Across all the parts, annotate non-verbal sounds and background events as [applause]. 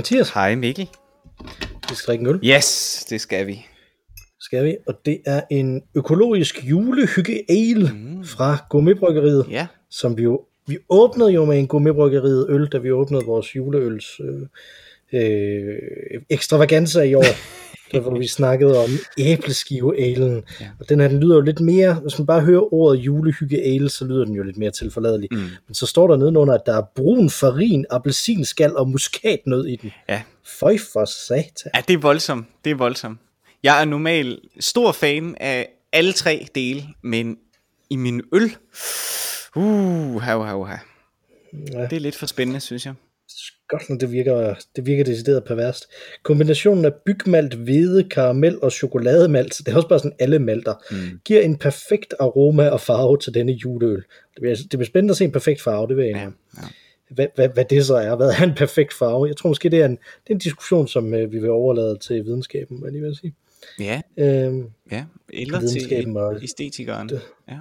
Mathias, Hej Mikkel. vi skal drikke en øl, Yes, det skal vi. skal vi, og det er en økologisk julehygge ale mm. fra Gourmetbryggeriet, Ja, som vi jo, vi åbnede jo med en Gourmetbryggeriet øl, da vi åbnede vores juleøls øh, øh, ekstravaganza i år, [laughs] der hvor vi snakkede om æbleskive-alen, Ja. og den her, den lyder jo lidt mere, hvis man bare hører ordet julehygge ale, så lyder den jo lidt mere tilforladelig, Mm. men så står der nedenunder, at der er brun farin, appelsinskal og muskatnød i den. ja. Føj for satan. ja det er voldsomt. Det er voldsomt. Jeg er normalt stor fan af alle tre dele, men i min øl, uh, ha, ha, ha. Ja. Det er lidt for spændende, synes jeg. Godt, når det virker, det virker decideret perverst. Kombinationen af bygmalt, hvede, karamel og chokolademalt, det er også bare sådan alle malter, Mm. giver en perfekt aroma og farve til denne juleøl. Det bliver, det bliver spændende at se en perfekt farve, det vil jeg Ja, ja. Hvad, hvad, hvad det så er, hvad er en perfekt farve? Jeg tror måske, det er en, det er en diskussion, som øh, vi vil overlade til videnskaben, hvad jeg lige vil sige. ja, Øhm, ja. Eller Videnskaben og- til æstetikeren. Ja.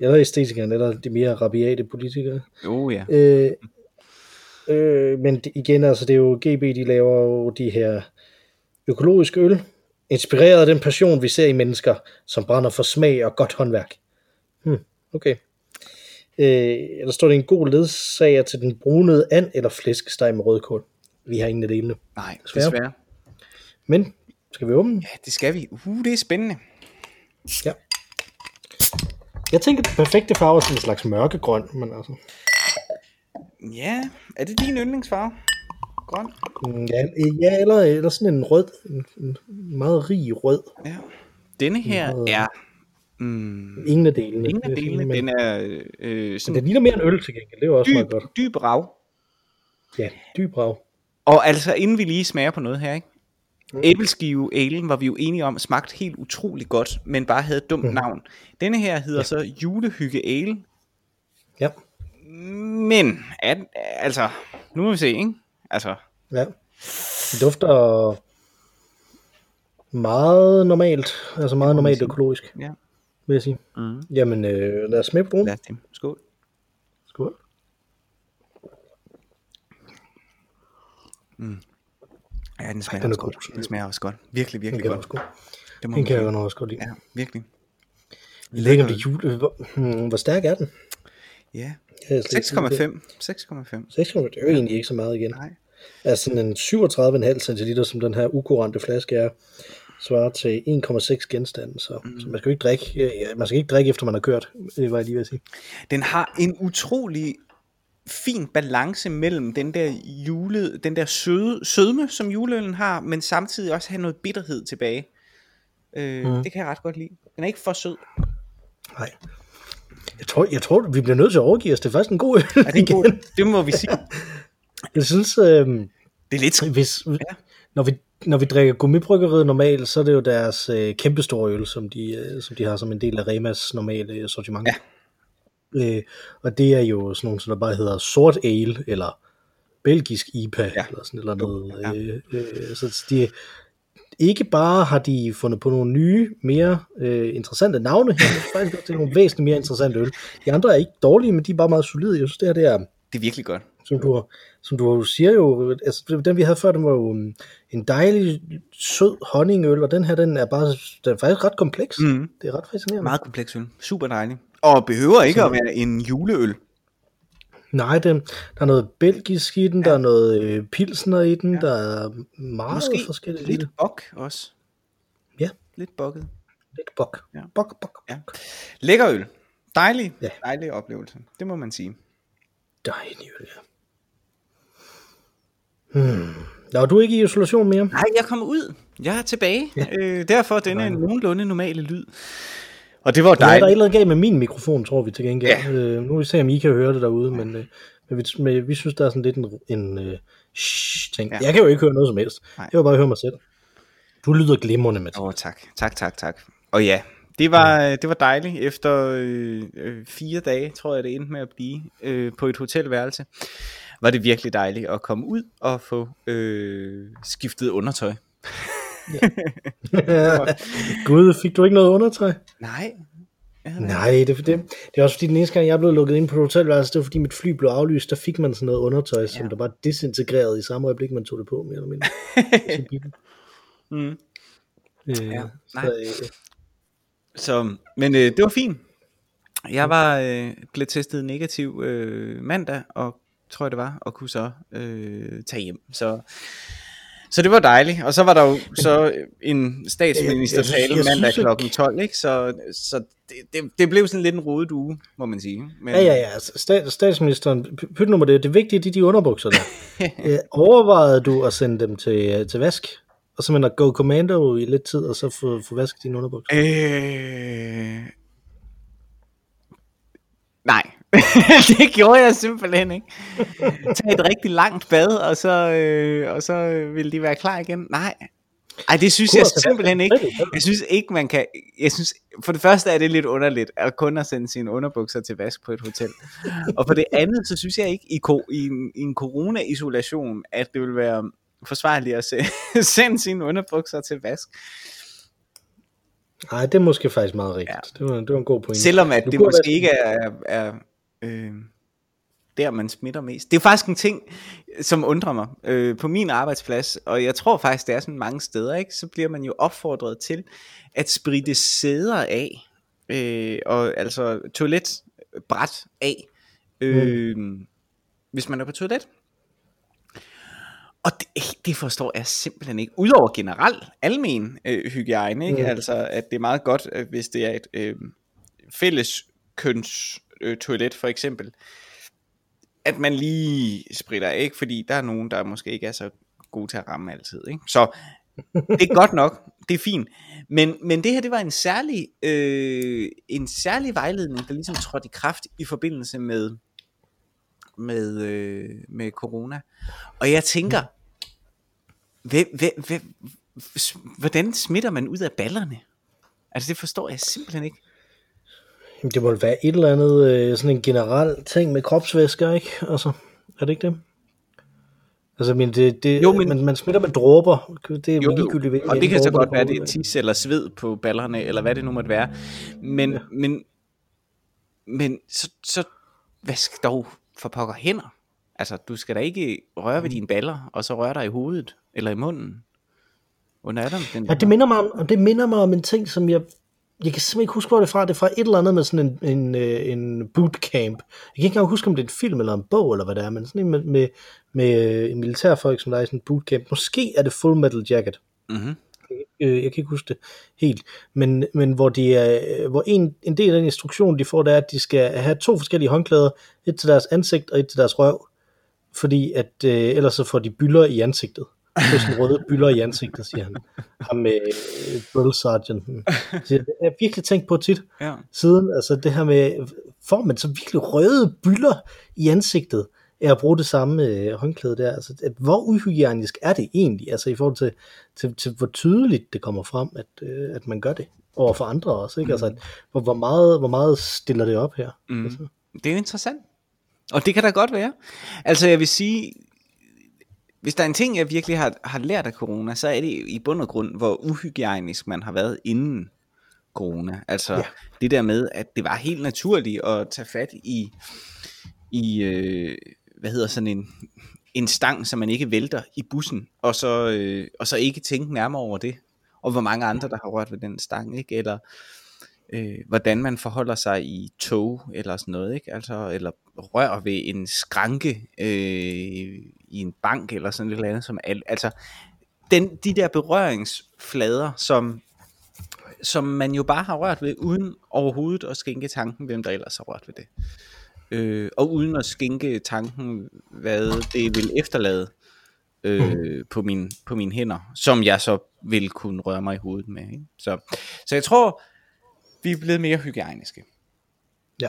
eller æstetikeren, eller de mere rabiate politikere. Oh ja. Øh, øh, men igen, altså det er jo GB, de laver jo de her økologiske øl, inspireret af den passion, vi ser i mennesker, som brænder for smag og godt håndværk. Hmm, okay. Øh, der står det en god ledsager til den brunede and eller flæskesteg med rødkål. Vi har ingen af delene. Nej, Desværre. desværre. Men, skal vi åbne? Ja, det skal vi. Uh, det er spændende. Ja. Jeg tænker, den perfekte farve er sådan en slags mørkegrøn, men altså... Ja, er det din yndlingsfarve? Grøn? mm, Ja, ja eller, eller sådan en rød, en, en meget rig rød. Ja. Denne her Meget- er... Mm, Ingen af delene. ingen af delene, men- den er øh, sådan det ligner mere en øl til gengæld, det er også dyb, meget godt. dyb rav. Ja, dyb rav. Og altså, inden vi lige smager på noget her, ikke? Æbleskive alen var vi jo enige om, smagte helt utrolig godt, men bare havde et dumt navn. Denne her hedder så julehygge ale, Ja, men den- altså, nu må vi se, ikke? Altså, ja. Det dufter meget normalt, altså meget normalt økologisk, ja. vil jeg sige. Mm. Jamen, øh, lad os smage på den. Lad os det. Skål. Skål. Ja, den smager den er også godt. god. Den smager også godt. Virkelig, Den virkelig jeg godt. godt. Det må Den man kan jeg nok også godt lide. Ja, virkelig. Lækker det jul. Hvor, hmm, hvor stærk er den? Ja. Jeg har slet ikke tænkt på. 6,5. 6,5. 6,5, det er jo egentlig ikke så meget igen. Nej. Altså sådan en 37,5 centiliter, som den her ukurante flaske er, svarer til 1,6 genstande, så, mm. så man skal jo ikke drikke, ja, man skal ikke drikke efter man har kørt, det var jeg lige ved at sige. Den har en utrolig fin balance mellem den der jule, den der søde, sødme, som juleølen har, men samtidig også have noget bitterhed tilbage. Øh, Mhm. Det kan jeg ret godt lide. Den er ikke for sød. Nej. Jeg tror, jeg tror, vi bliver nødt til at overgive os. Det er faktisk en god øl Er det, en god, [laughs] det må vi sige. [laughs] Jeg synes, øh, Det er lidt hvis, når, vi, når vi drikker gummibryggeriet normalt, så er det jo deres øh, kæmpestore øl, som de, øh, som de har som en del af Remas normale sortiment. Ja. Øh, og det er jo sådan nogle, som der bare hedder sort ale, eller belgisk IPA, Ja. ja. eller sådan eller noget. Ja. Øh, øh, så de, ikke bare har de fundet på nogle nye, mere øh, interessante navne her, men faktisk også det er nogle væsentligt mere interessante øl. De andre er ikke dårlige, men de er bare meget solide. Jeg synes, det her det er, det er virkelig godt. som du, som du siger jo, altså den vi havde før, den var jo um, en dejlig, sød honningøl, og den her, den er bare, den er faktisk ret kompleks. Mm. Det er ret fascinerende. Meget kompleks øl. Super dejlig. Og behøver ikke at være en juleøl. Nej, det, der er noget belgisk i den, ja. der er noget øh, pilsner i den, ja. der er meget Måske forskelligt i lidt bok også. Ja. Lidt bokket. Lidt bok. Ja. Bok, bok. Ja. Lækker øl. Dejlig, Ja. dejlig oplevelse. Det må man sige. Dejlig øl, ja. Hmm. Nå, du er ikke i isolation mere? Nej, jeg kommer ud. Jeg er tilbage. Ja. Øh, derfor denne nogenlunde normale lyd. Og det var jo Der er et dejligt. eller andet galt med min mikrofon, tror vi til gengæld. Ja. Øh, nu vil vi se, om I kan høre det derude, men, øh, men, vi, men vi synes, der er sådan lidt en, en øh, shh, ting. Ja. Ja. Jeg kan jo ikke høre noget som helst. Nej. Jeg vil bare høre mig selv. Du lyder glimrende, Mathias. Åh, oh, tak. Tak, tak, tak. Og ja, det var, det var dejligt. Efter øh, øh, fire dage, tror jeg, det endte med at blive øh, på et hotelværelse. Var det virkelig dejligt at komme ud og få øh, skiftet undertøj. [laughs] Gud, fik du ikke noget undertøj? Nej, Nej, det, det, det er også fordi, den eneste gang, jeg blev lukket ind på et hotelværelse, det var fordi mit fly blev aflyst, der fik man sådan noget undertøj, ja. som der var desintegreret i samme øjeblik, man tog det på, mere eller mindre. [laughs] Mm. Øh, Ja, nej. så, øh, Så, men øh, det var fint. Jeg var øh, blev testet negativ øh, mandag, og tror jeg det var, og kunne så øh, tage hjem. Så, så det var dejligt. Og så var der jo [clears throat] så en statsministertale mandag klokken 12, ikke? Så, så det, det, det blev sådan lidt en rodet uge, må man sige. Men, Ja, ja, ja. Altså, Stat, statsministeren, py- pyt nummer det, det vigtige, det er de underbukser der. [laughs] øh, overvejede du at sende dem til, øh, til vask? Og simpelthen at go commando i lidt tid, og så få, få vasket dine underbukser? Øh... Nej, [laughs] det gjorde jeg simpelthen ikke. Tag et rigtig langt bad, og så, øh, og så vil de være klar igen. Nej. Ej, det synes jeg simpelthen ikke. Jeg synes ikke, man kan... Jeg synes, for det første er det lidt underligt, at kun at sende sine underbukser til vask på et hotel. Og for det andet, så synes jeg ikke, i, ko- i, en, i en corona-isolation, at det vil være forsvarligt at se, [laughs] sende sine underbukser til vask. Nej, det er måske faktisk meget rigtigt. Ja. Det, var, det var en god pointe. Selvom at det måske jeg- ikke er, er øh, der, man smitter mest. Det er faktisk en ting, som undrer mig øh, på min arbejdsplads, og jeg tror faktisk, det er sådan mange steder, ikke? så bliver man jo opfordret til at spritte sæder af, øh, og altså toiletbræt af, øh, mm. hvis man er på toilet. Og det, det forstår jeg simpelthen ikke. Udover generelt almen øh, hygiejne, ikke? Mm. Mm. altså at det er meget godt, øh, hvis det er et øh, fælles køns øh, toilet for eksempel, at man lige spritter af, ikke? fordi der er nogen, der måske ikke er så gode til at ramme altid. Ikke? Så det er godt nok, det er fint. Men, men det her, det var en særlig, øh, en særlig vejledning, der ligesom trådte i kraft i forbindelse med, med, øh, med corona. Og jeg tænker, hvem, hvem, hvem, hvordan smitter man ud af ballerne? Altså det forstår jeg simpelthen ikke. Det må være et eller andet, øh, sådan en generel ting med kropsvæsker, ikke? Altså, er det ikke det? Altså, men det, det, Jo, men- man, man smitter med dråber. Det er jo, Jo, ligegyldigt, hvilken og det kan så godt være, det er tis eller sved på ballerne, eller hvad det nu måtte være. Men, ja. men, men så, så vask dog for pokker hænder. Altså, du skal da ikke røre ved dine baller, og så røre dig i hovedet, eller i munden. Under er den Ja, det minder mig om, det minder mig om en ting, som jeg, jeg kan simpelthen ikke huske, hvor det er fra. Det er fra et eller andet med sådan en, en, øh, en bootcamp. Jeg kan ikke engang huske, om det er en film eller en bog, eller hvad det er, men sådan en med, med, med øh, en militærfolk, som der er i sådan en bootcamp. Måske er det Full Metal Jacket. mm-hmm. øh, jeg kan ikke huske det helt, men, men hvor, de er, hvor en, en del af den instruktion, de får, det er, at de skal have to forskellige håndklæder, et til deres ansigt og et til deres røv, fordi at øh, ellers så får de byller i ansigtet. Det er sådan røde byller i ansigtet, siger han. Ham med øh, drill sergeanten. Så jeg har virkelig tænkt på tit Ja. siden, altså det her med, får man så virkelig røde byller i ansigtet af at bruge det samme øh, håndklæde der? Altså, at, hvor uhygienisk er det egentlig, altså i forhold til, til, til hvor tydeligt det kommer frem, at, øh, at man gør det over for andre også, ikke? Altså, at, hvor, hvor, meget, hvor meget stiller det op her? Mm. Altså, Det er jo interessant. Og det kan da godt være. Altså jeg vil sige, hvis der er en ting, jeg virkelig har, har lært af corona, så er det i bund og grund, hvor uhygienisk man har været inden corona. Altså Ja. det der med, at det var helt naturligt at tage fat i, i øh, hvad hedder sådan en, en stang, så man ikke vælter i bussen, og så, øh, og så ikke tænke nærmere over det. Og hvor mange andre, der har rørt ved den stang, ikke? Eller øh, hvordan man forholder sig i tog eller sådan noget, ikke? Altså, eller rør ved en skranke øh, i en bank eller sådan et eller andet, som al, altså den, de der berøringsflader, som, som man jo bare har rørt ved, uden overhovedet at skænke tanken, hvem der ellers har rørt ved det. Øh, og uden at skænke tanken, hvad det vil efterlade øh, på, min, på mine hænder, som jeg så vil kunne røre mig i hovedet med. Ikke? Så, så jeg tror, vi er blevet mere hygiejniske. ja.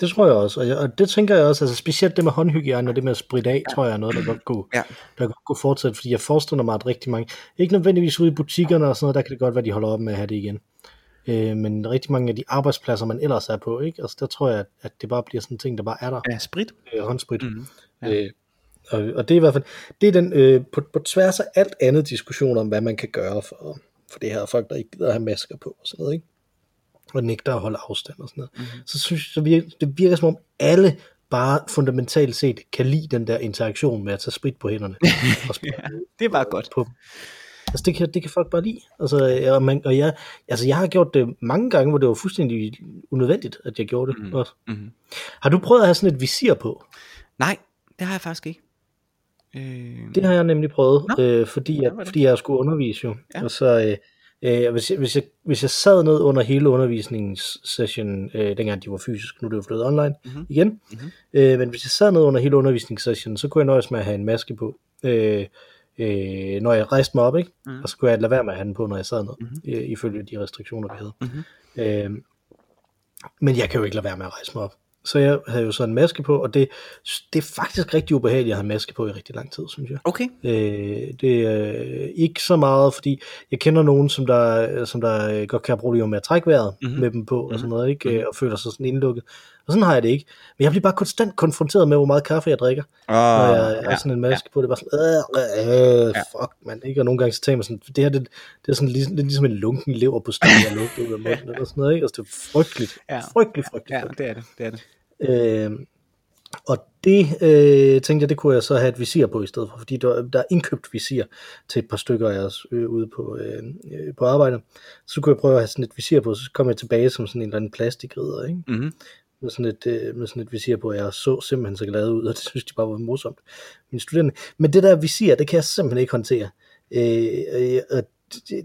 Det tror jeg også, og, jeg, og det tænker jeg også, altså specielt det med håndhygiejne og det med at spritte af, ja. tror jeg er noget, der godt kunne, Ja. der godt kunne fortsætte, fordi jeg forestiller mig, at rigtig mange, ikke nødvendigvis ude i butikkerne og sådan noget, der kan det godt være, de holder op med at have det igen. Øh, men rigtig mange af de arbejdspladser, man ellers er på, ikke? Altså, der tror jeg, at, at det bare bliver sådan en ting, der bare er der. Ja, sprit. Øh, håndsprit. Mhm. Ja. Øh, og, og det er i hvert fald, det er den, øh, på, på tværs af alt andet diskussion om, hvad man kan gøre for, for det her folk, der ikke gider at have masker på og sådan noget, ikke? og nægter at holde afstand og sådan noget, mm-hmm. så synes jeg, så virker, det virker som om alle bare fundamentalt set kan lide den der interaktion med at tage sprit på hænderne. [laughs] Og sprit Ja, det er bare godt. på. Altså det kan, det kan folk bare lide. Altså, og, man, og jeg, altså jeg har gjort det mange gange, hvor det var fuldstændig unødvendigt, at jeg gjorde det. Mm. Også. Mm-hmm. Har du prøvet at have sådan et visir på? Nej, det har jeg faktisk ikke. Øh, Det har jeg nemlig prøvet, Nå, øh, fordi, jeg, fordi jeg skulle undervise jo. Ja. Ja. Og så, øh, øh, hvis, jeg, hvis, jeg, hvis jeg sad ned under hele undervisningssessionen, øh, dengang de var fysisk, nu er det jo flyttet online Mhm. mm-hmm. igen, Mhm. mm-hmm. øh, men hvis jeg sad ned under hele undervisningssessionen, så kunne jeg nøjes med at have en maske på, øh, øh, når jeg rejste mig op, ikke? Mm. og så kunne jeg lade være med at have den på, når jeg sad ned, Mhm. mm-hmm. øh, ifølge de restriktioner, vi havde. Mhm. Øh, men jeg kan jo ikke lade være med at rejse mig op. Så jeg havde jo så en maske på, og det, det er faktisk rigtig ubehageligt at have maske på i rigtig lang tid, synes jeg. Okay. Øh, det er ikke så meget, fordi jeg kender nogen, som der, som der godt kan have problemer med at trække vejret Mhm. mm-hmm. med dem på, og sådan noget, ikke? Mhm. Mm-hmm. og føler sig sådan indlukket. Og sådan har jeg det ikke. Men jeg bliver bare konstant konfronteret med, hvor meget kaffe jeg drikker, Oh, når jeg har sådan en maske ja. på. Det er bare sådan, øh, øh, fuck, man. Ikke? Og nogle gange så tænker man sådan, det her, det, det er sådan ligesom, lidt ligesom en lunken lever på stedet, jeg lugter ud af munden, eller sådan noget, ikke? Altså, det er frygteligt. Ja. Frygteligt, frygteligt. Ja, det er det. det, er det. Øh, og det øh, tænkte jeg, det kunne jeg så have et visir på i stedet for, fordi der, der er indkøbt visir til et par stykker af os øh, ude på, øh, øh, på arbejde. Så kunne jeg prøve at have sådan et visir på, så kom jeg tilbage som sådan en eller anden plastikridder, ikke? Mm-hmm. Med sådan, et, øh, med sådan et visir på, jeg så simpelthen så glad ud, [laughs] og det synes de bare var morsomt, mine studerende. Men det der visir, det kan jeg simpelthen ikke håndtere. Øh, øh, og det,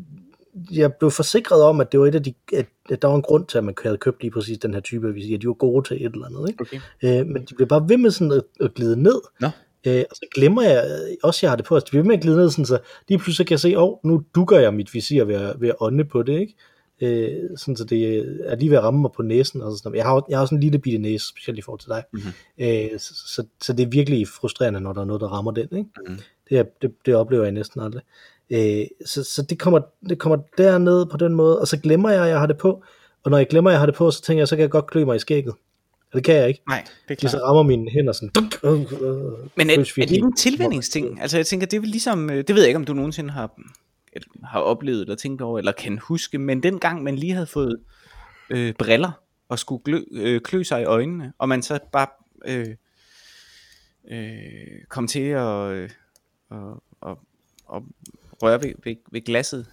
jeg blev forsikret om, at det var et af de, at, at der var en grund til, at man havde købt lige præcis den her type af visir. De var gode til et eller andet, ikke? Okay. Øh, men de bliver bare ved med sådan at, at glide ned. Nå. Øh, og så glemmer jeg øh, også, at jeg har det på. Altså, de bliver ved med at glide ned, sådan, så lige pludselig kan jeg se, åh, oh, nu dukker jeg mit visir ved at, ved at ånde på det, ikke? Øh, sådan, så det er lige ved at ramme mig på næsen. Og sådan. Jeg, har, jeg har også en lille bitte næse, specielt i forhold til dig. Mhm. Øh, så, så, så, det er virkelig frustrerende, når der er noget, der rammer den. Ikke? Mhm. Det, det, det oplever jeg næsten aldrig. Øh, så så det, kommer, det kommer derned på den måde, og så glemmer jeg, at jeg har det på. Og når jeg glemmer, at jeg har det på, så tænker jeg, så kan jeg godt klø mig i skægget. Og det kan jeg ikke. Nej, det er Fordi så klart. rammer mine hænder sådan. Dunk, øh, øh, Men er, er det ikke en tilvændingsting? Altså jeg tænker, det er vel ligesom, øh, det ved jeg ikke, om du nogensinde har, eller har oplevet eller tænkt over, eller kan huske, men den gang man lige havde fået øh, briller, og skulle glø, øh, klø sig i øjnene, og man så bare øh, øh, kom til at øh, og, og, og røre ved, ved, ved glasset.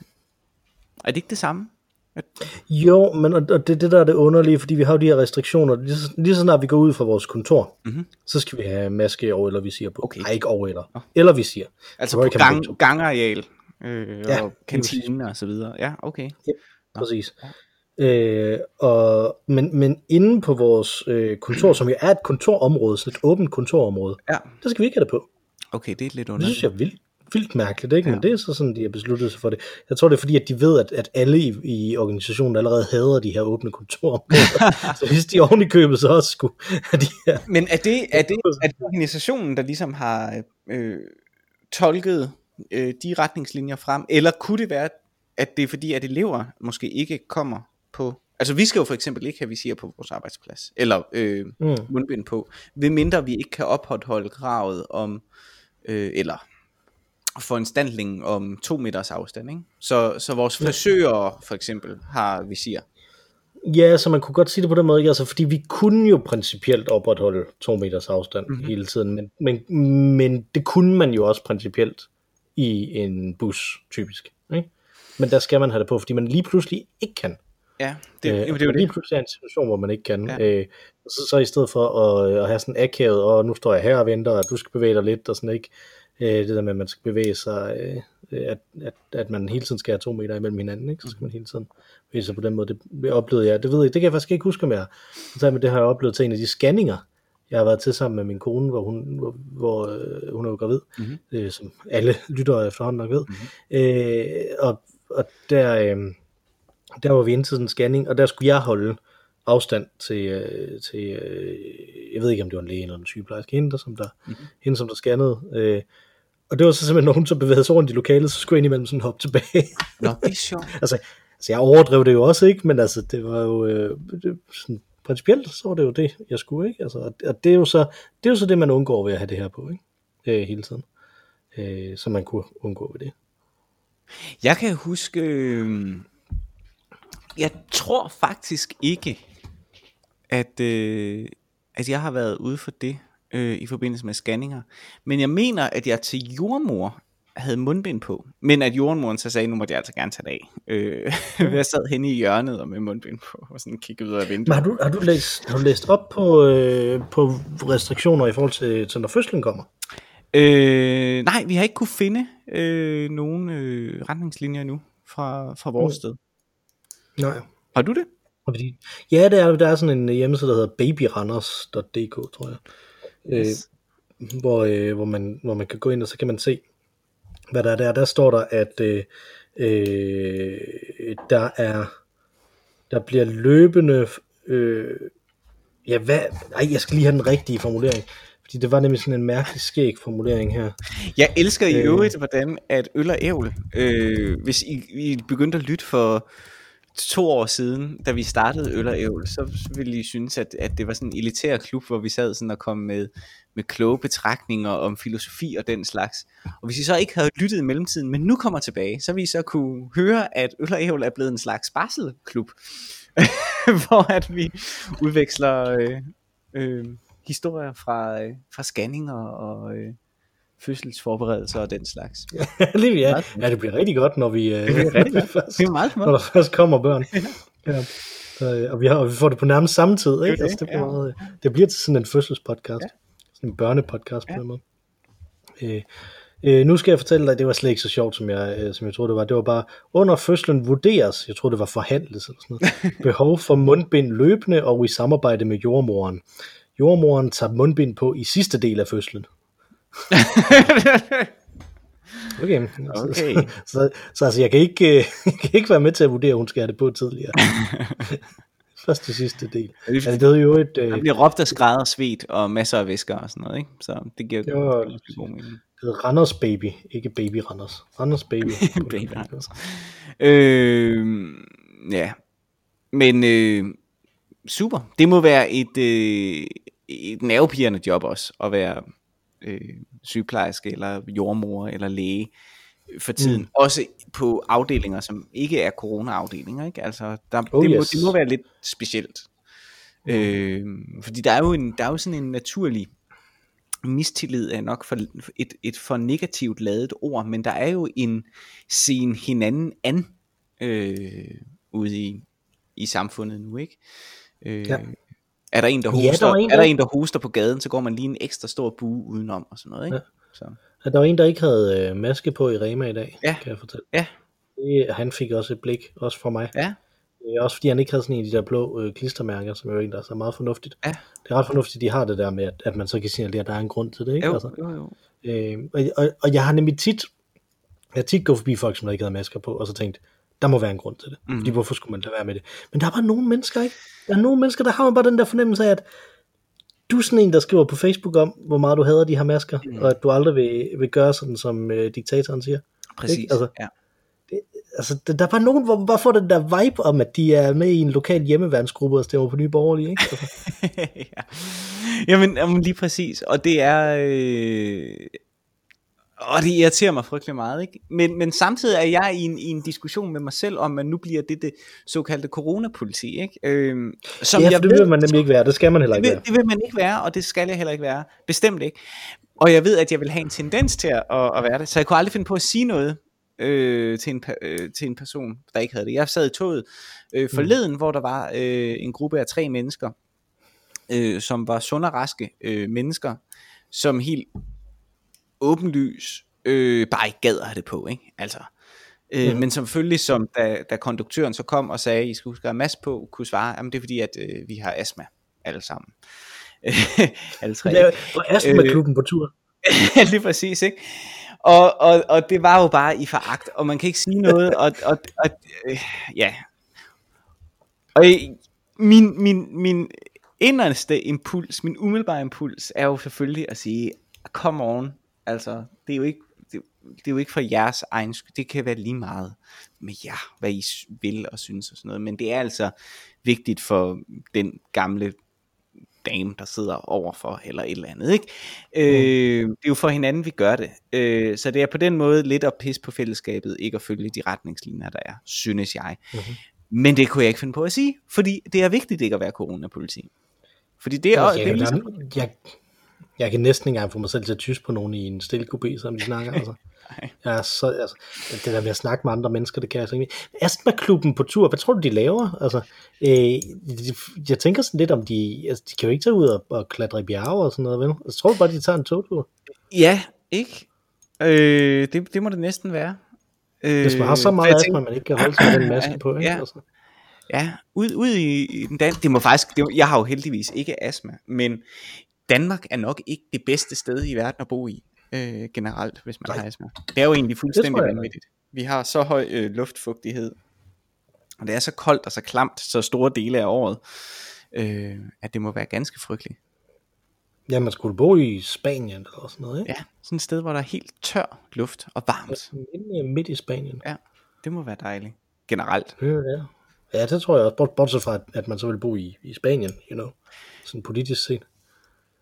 Er det ikke det samme? At, Jo, men og, det det, der er det underlige, fordi vi har jo de her restriktioner. Lige så, lige så snart vi går ud fra vores kontor, Mhm. så skal vi have maske over eller visir på. Okay. Nej, ikke over eller. Eller visir. altså Hvor på gang, gangareal øh, Ja, og kantine og så videre. Ja, okay. Præcis. Øh, og, men, men inde på vores øh, kontor, som jo er et kontorområde, sådan et åbent kontorområde, Ja, der skal vi ikke have det på. okay, det er lidt Det underligt. synes jeg er vildt, vildt mærkeligt, ikke? Ja. Ja. Men det er så sådan, de har besluttet sig for det. Jeg tror, det er fordi, at de ved, at, at alle i, i organisationen allerede hader de her åbne kontorområder. [laughs] så hvis de oven i købet så også skulle have de her... Men er det, er det, [laughs] er det organisationen, der ligesom har øh, tolket øh, de retningslinjer frem, eller kunne det være, at det er fordi, at elever måske ikke kommer på... Altså vi skal jo for eksempel ikke have visir på vores arbejdsplads, eller øh, Mm. mundbind på, ved mindre vi ikke kan opretholde kravet om, øh, eller foranstaltningen om to meters afstand. Ikke? Så, så vores frisører for eksempel har visir. Ja, så man kunne godt sige det på den måde, ikke? altså, fordi vi kunne jo principielt opretholde to meters afstand Mhm. mm-hmm. hele tiden, men, men, men det kunne man jo også principielt i en bus, typisk. Ikke? Men der skal man have det på, fordi man lige pludselig ikke kan. Ja, det, Øh, det, og det er jo lige det. pludselig er en situation, hvor man ikke kan. Ja. Øh, så, så i stedet for at, at have sådan akavet, og nu står jeg her og venter, og du skal bevæge dig lidt, og sådan ikke. Øh, det der med, at man skal bevæge sig, øh, at, at, at man hele tiden skal have to meter imellem hinanden, ikke? så skal man hele tiden bevæge sig på den måde. Det oplevede jeg, det ved jeg, det kan jeg faktisk ikke huske, jeg så men det har jeg oplevet til en af de scanninger, jeg har været til sammen med min kone, hvor hun, hvor, hvor øh, hun er jo gravid, Mhm. mm-hmm. øh, som alle [laughs] lyttere efterhånden nok ved. Mm-hmm. Øh, og, og der, øh, der var vi inde til sådan en scanning, og der skulle jeg holde afstand til, øh, til øh, jeg ved ikke om det var en læge eller en sygeplejerske, hende, der, som der, mm-hmm. hende, som der scannede. Øh, og det var så simpelthen nogen, som bevægede sig rundt i lokalet, så skulle jeg indimellem sådan hoppe tilbage. Nå, det er sjovt. [laughs] altså, altså, jeg overdrev det jo også, ikke? Men altså, det var jo øh, det, sådan, principielt, så var det jo det, jeg skulle, ikke? Altså, og- det er jo så det, er jo så det man undgår ved at have det her på, ikke? Øh, hele tiden. Øh, så man kunne undgå ved det. Jeg kan huske, øh, jeg tror faktisk ikke, at, øh, at jeg har været ude for det øh, i forbindelse med scanninger. Men jeg mener, at jeg til jordmor havde mundbind på, men at jordmoren så sagde, nu må jeg altså gerne tage det af. Øh, [laughs] jeg sad henne i hjørnet og med mundbind på, og sådan kiggede ud af vinduet. Men har du, har du, læst, har du læst op på, øh, på restriktioner i forhold til, til når fødslen kommer? Øh, nej, vi har ikke kunne finde øh, nogen øh, retningslinjer nu fra, fra vores mm. sted. Nej. Har du det? Ja, det er, der er sådan en hjemmeside, der hedder babyranders.dk, tror jeg. Yes. Øh, hvor, øh, hvor, man, hvor man kan gå ind, og så kan man se, hvad der er der. Der står der, at øh, øh, der er der bliver løbende øh, ja, hvad, ej, jeg skal lige have den rigtige formulering, fordi det var nemlig sådan en mærkelig skæg formulering her. Jeg elsker i øh. øvrigt, hvordan at øl og ævl, øh, hvis I, I begyndte at lytte for to år siden, da vi startede Øl og Ævl, så ville I synes, at, at det var sådan en elitær klub, hvor vi sad sådan og kom med, med kloge betragtninger om filosofi og den slags. Og hvis I så ikke havde lyttet i mellemtiden, men nu kommer tilbage, så vil I så kunne høre, at Øl og Ævl er blevet en slags barselklub, [laughs] hvor at vi udveksler øh, øh, historier fra, øh, fra scanninger og... Øh, fødselsforberedelser og den slags. [laughs] ja, lige, ja. ja, det bliver rigtig godt, når vi, øh, [laughs] det rigtig først, det er meget når der først kommer børn. ja. Så, øh, og, vi har, og vi får det på nærmest samme tid. Ikke? Det, altså, det, bliver ja. meget, det bliver til sådan en fødselspodcast. Ja. En børnepodcast ja. på en måde. Øh, øh, nu skal jeg fortælle dig, det var slet ikke så sjovt, som jeg, øh, som jeg troede det var. Det var bare, under fødslen vurderes, jeg tror det var forhandlet, eller sådan noget, [laughs] behov for mundbind løbende og i samarbejde med jordmoren. Jordmoren tager mundbind på i sidste del af fødslen. [laughs] okay. okay. Så, så, så altså, jeg kan, ikke, [laughs] jeg kan ikke være med til at vurdere, at hun skal have det på tidligere. Først til sidste del. Ja, det, altså, det jo et... Øh, der bliver råbt af skræd og svedt og masser af væsker og sådan noget, ikke? Så det giver det var, god mening. Det hedder Randers Baby, ikke Baby Randers. Randers Baby. [laughs] baby Randers. Øh, ja. Men øh, super. Det må være et, øh, et nervepirrende job også, at være øh, sygeplejerske eller jordmor eller læge for tiden. Mm. Også på afdelinger, som ikke er corona-afdelinger. Ikke? Altså, der, oh, det, må, yes. det må være lidt specielt. Mm. Øh, fordi der er, jo en, der er jo sådan en naturlig mistillid er nok for et, et for negativt lavet ord, men der er jo en sen hinanden an øh, ude i, i samfundet nu, ikke? Øh, ja. Er der en, der hoster, ja, der en, der... er der en, der hoster på gaden, så går man lige en ekstra stor bue udenom og sådan noget, ikke? Ja. Så. Ja, der var en, der ikke havde øh, maske på i Rema i dag, ja. kan jeg fortælle. Ja. Det, han fik også et blik, også fra mig. Ja. Øh, også fordi han ikke havde sådan en af de der blå øh, klistermærker, som er jo en, der er så meget fornuftigt. Ja. Det er ret fornuftigt, de har det der med, at, at man så kan signalere, at der er en grund til det, ikke? Jo, altså, jo, jo. Øh, og, og, og jeg har nemlig tit, jeg tit gået forbi folk, som der ikke havde masker på, og så tænkt, der må være en grund til det. Mm. Fordi hvorfor skulle man lade være med det? Men der er bare nogle mennesker, ikke? Der er nogle mennesker, der har man bare den der fornemmelse af, at du er sådan en, der skriver på Facebook om, hvor meget du hader de her masker, mm. og at du aldrig vil, vil gøre sådan, som øh, diktatoren siger. Præcis, ikke? altså, ja. Det, altså, der er bare nogen, hvor man bare får den der vibe om, at de er med i en lokal hjemmeværnsgruppe og stemmer på nye borgerlige, ikke? Altså. [laughs] ja. Jamen, jamen, lige præcis. Og det er... Øh, og det irriterer mig frygtelig meget, ikke? Men, men samtidig er jeg i en, i en diskussion med mig selv om, at nu bliver det det såkaldte coronapoliti, ikke? Øhm, som ja, jeg det vil man nemlig ikke være, det skal man heller ikke det vil, være. Det vil man ikke være, og det skal jeg heller ikke være. Bestemt ikke. Og jeg ved, at jeg vil have en tendens til at, at være det, så jeg kunne aldrig finde på at sige noget øh, til, en, øh, til en person, der ikke havde det. Jeg sad i toget øh, forleden, mm. hvor der var øh, en gruppe af tre mennesker, øh, som var sunde og raske øh, mennesker, som helt åbenlys øh, bare ikke gad at have det på, ikke? Altså, øh, mm. Men selvfølgelig, som da, da konduktøren så kom og sagde, I skal huske at have mask på, kunne svare, jamen det er fordi, at øh, vi har astma alle sammen. [laughs] alle tre. Er astma-klubben øh, på tur. [laughs] lige præcis, ikke? Og, og, og det var jo bare i foragt, og man kan ikke sige noget, [laughs] og, og, og øh, ja. Og min, min, min inderste impuls, min umiddelbare impuls, er jo selvfølgelig at sige, come on, Altså, det er jo ikke, det, det er jo ikke for jeres egen skyld. Det kan være lige meget med jer, hvad I vil og synes og sådan noget. Men det er altså vigtigt for den gamle dame, der sidder overfor, eller et eller andet. Ikke? Øh, mm. det er jo for hinanden, vi gør det. Øh, så det er på den måde lidt at pisse på fællesskabet, ikke at følge de retningslinjer, der er, synes jeg. Mm-hmm. Men det kunne jeg ikke finde på at sige, fordi det er vigtigt ikke at være coronapoliti. Fordi det er, Jeg, det er ligesom, jeg, jeg kan næsten ikke engang få mig selv til at tyse på nogen i en stille kubé, som de snakker. Altså. [laughs] Jeg er så, altså, det der med at snakke med andre mennesker, det kan jeg så ikke. Astma-klubben på tur, hvad tror du, de laver? Altså, øh, jeg tænker sådan lidt om, de, altså, de kan jo ikke tage ud og, og klatre i bjerge og sådan noget, vel? Jeg tror bare, de tager en togtur. ja, ikke? Øh, det, det må det næsten være. Øh, Hvis man har så meget astma, man ikke kan holde sig med den maske på, ikke? Ja. Altså. Ja, ud, ud i, i den dan- det må faktisk, det, jeg har jo heldigvis ikke astma, men Danmark er nok ikke det bedste sted i verden at bo i, øh, generelt, hvis man Nej. har astma. Det er jo egentlig fuldstændig vanvittigt. Vi har så høj øh, luftfugtighed, og det er så koldt og så klamt, så store dele af året, øh, at det må være ganske frygteligt. Ja, man skulle bo i Spanien eller sådan noget, ikke? Ja, sådan et sted, hvor der er helt tør luft og varmt. Inde midt i Spanien. Ja, det må være dejligt. Generelt. Ja, ja. ja, det tror jeg også, bort- bortset fra, at- at man så vil bo i, i Spanien, you know, sådan politisk set.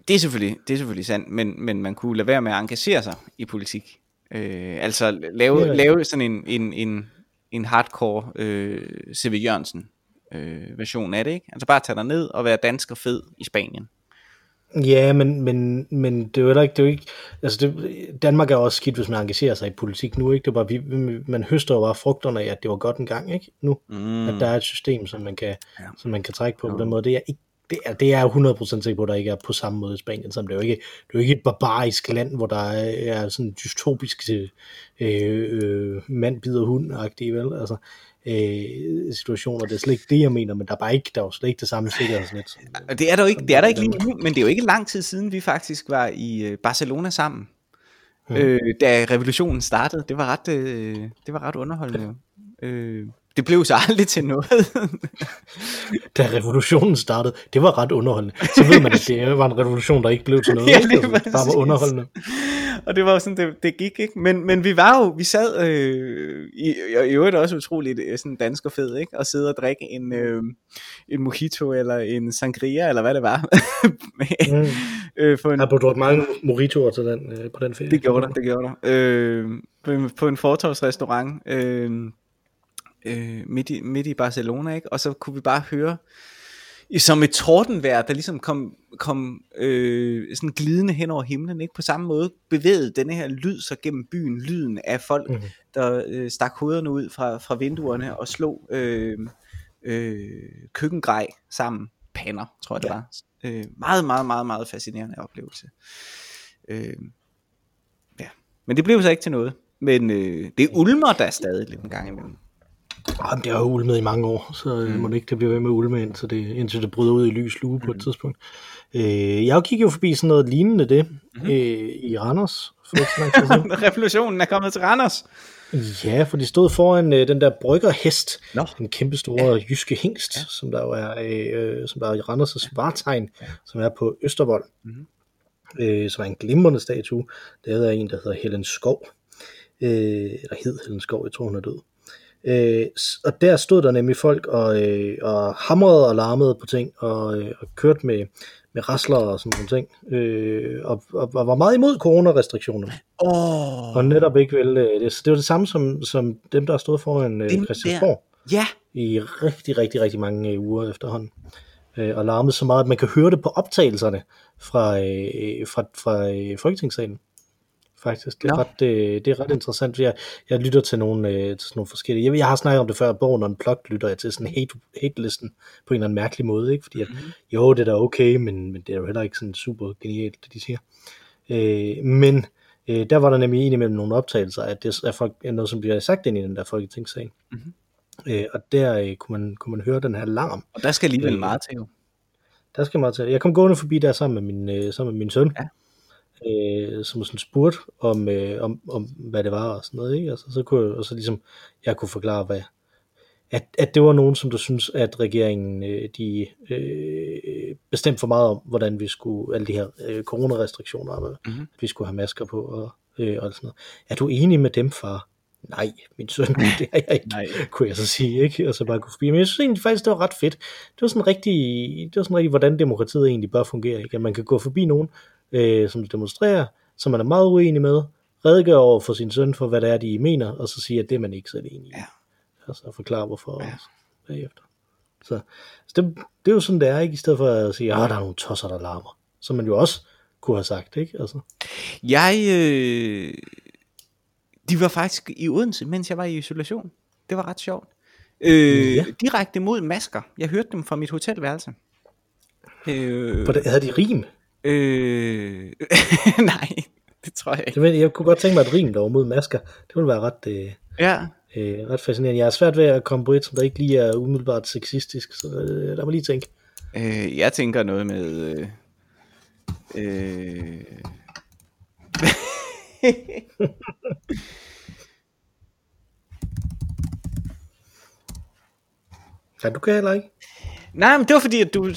Det er selvfølgelig, det er selvfølgelig sandt, men, men man kunne lade være med at engagere sig i politik. Øh, altså lave, Ja. lave sådan en, en, en, en hardcore øh, C.V. Jørgensen øh, version af det, ikke? Altså bare tage dig ned og være dansker fed i Spanien. Ja, men, men, men det er jo heller ikke, det er jo ikke, altså det, Danmark er også skidt, hvis man engagerer sig i politik nu, ikke? Det er bare, vi, man høster jo bare frugterne af, at det var godt en gang, ikke? Nu, Mm. at der er et system, som man kan, Ja. ja. som man kan trække på Jo. på den måde. Det er ikke, det er, det er jeg 100% sikker på, at der ikke er på samme måde i Spanien, som det er jo ikke, det er jo ikke et barbarisk land, hvor der er, er sådan dystopisk øh, øh, mand bider hund-agtigt, vel? Altså, øh, situationer, det er slet ikke det, jeg mener, men der er bare ikke, der er jo slet ikke det samme sikkerhedsnet. det er der jo ikke, det er der ikke lige nu, men det er jo ikke lang tid siden, vi faktisk var i øh, Barcelona sammen. Mhm. Øh, da revolutionen startede. Det var ret, øh, det var ret underholdende. Øh, det blev så [laughs] aldrig til noget. [laughs] da revolutionen startede, det var ret underholdende. Så ved man, at det var en revolution, der ikke blev til [laughs] noget. Ja, Det var bare var underholdende. og det var jo sådan, det, det gik ikke. Men, men vi var jo, vi sad øh, i, i øvrigt også utroligt øh, sådan dansk og fed, ikke? Og sidde og drikke en, øh, en mojito eller en sangria, eller hvad det var. Mm. øh, for en, Jeg har mange moritoer til den, øh, på den ferie. Det gjorde der, det gjorde der. Øh, på, en- på en fortorvsrestaurant øh, øh, midt, i, midt i Barcelona, ikke? Og så kunne vi bare høre, som et tordenvejr, der ligesom kom, kom øh, sådan glidende hen over himlen, ikke? På samme måde bevægede denne her lyd sig gennem byen, lyden af folk, Mhm. der øh, stak hovederne ud fra, fra vinduerne og slog øh, øh, køkkengrej sammen. Pander, tror jeg det Ja. var. Øh, meget, meget, meget, meget fascinerende oplevelse. Øh, ja. Men det blev så ikke til noget. Men øh, det ulmer der stadig lidt en gang imellem. Jamen, det har ulmet i mange år, så mm. må det ikke det bliver ved med at ulme, indtil det, indtil det bryder ud i lys lue på et tidspunkt. Øh, jeg kiggede jo forbi sådan noget lignende det mm-hmm. øh, i Randers. For så. [laughs] Revolutionen er kommet til Randers. Ja, for de stod foran øh, den der bryggerhest, Nå. den kæmpe store ja. jyske hængst, ja. som der jo er, øh, som der er i Randers' vartegn, ja. som er på Østervold, Mhm. øh, som er en glimrende statue. Det er en, der hedder Helen Skov, øh, eller hed Helen Skov, jeg tror hun er død. Øh, og der stod der nemlig folk og, øh, og hamrede og larmede på ting, og, øh, og kørte med, med rasler og sådan nogle ting, øh, og, og, og var meget imod coronarestriktionerne. Åh, Og netop ikke vel, øh, det, det var det samme som, som dem, der stået foran øh, Christiansborg ja. i rigtig, rigtig, rigtig mange øh, uger efterhånden. Øh, og larmede så meget, at man kan høre det på optagelserne fra, øh, fra, fra øh, Folketingssalen. Faktisk. Det er, Nå. ret, øh, det er ret interessant. Jeg, jeg lytter til nogle, øh, til nogle forskellige... Jeg, jeg har snakket om det før, bogen Unplugged lytter jeg til sådan hate, hate-listen på en eller anden mærkelig måde. Ikke? Fordi at, Mhm. jo, det er da okay, men, men det er jo heller ikke sådan super genialt, det de siger. Øh, men øh, der var der nemlig en imellem nogle optagelser, at det er, folk, noget, som bliver sagt ind i den der folketingssag. Mhm. Øh, og der øh, kunne, man, kunne man høre den her larm. Og der skal alligevel Øh, meget til jo. Der skal meget til. Jeg kom gående forbi der sammen med min, øh, sammen med min søn, Ja. Øh, som sådan spurgte om, øh, om, om, hvad det var og sådan noget. Ikke? Altså, så kunne jeg, og så ligesom, jeg kunne forklare, hvad, at, at det var nogen, som der synes, at regeringen øh, de øh, bestemte for meget om, hvordan vi skulle, alle de her øh, coronarestriktioner, og, Mhm. at vi skulle have masker på og, øh, og sådan noget. Er du enig med dem, far? Nej, min søn, [laughs] det er jeg ikke, Nej. kunne jeg så sige, ikke? Og så bare kunne forbi. Men jeg synes egentlig faktisk, det var ret fedt. Det var sådan rigtig, det var sådan rigtig, hvordan demokratiet egentlig bør fungere, ikke? At man kan gå forbi nogen, øh, som demonstrerer, som man er meget uenig med, redegøre over for sin søn for, hvad det er, de mener, og så sige, at det er man ikke selv enig i. Ja. Altså at forklare, hvorfor. Ja. Bagefter. Så, så det, det er jo sådan, det er, ikke? I stedet for at sige, at der er nogle tosser, der larmer. Som man jo også kunne have sagt, ikke? Altså. Jeg, øh, de var faktisk i Odense, mens jeg var i isolation. Det var ret sjovt. Øh, Ja. Direkte mod masker. Jeg hørte dem fra mit hotelværelse. Øh, For det, havde de rim? Øh, [laughs] nej, det tror jeg ikke. Det, ved, jeg kunne godt tænke mig et rim, der var mod masker. Det ville være ret, øh, Ja, øh, ret fascinerende. Jeg er svært ved at komme på et, som der ikke lige er umiddelbart sexistisk, så øh, lad mig lige tænke. øh, jeg tænker noget med... Øh, øh, [laughs] Ja, du kan heller ikke. Nej, men det var fordi, at du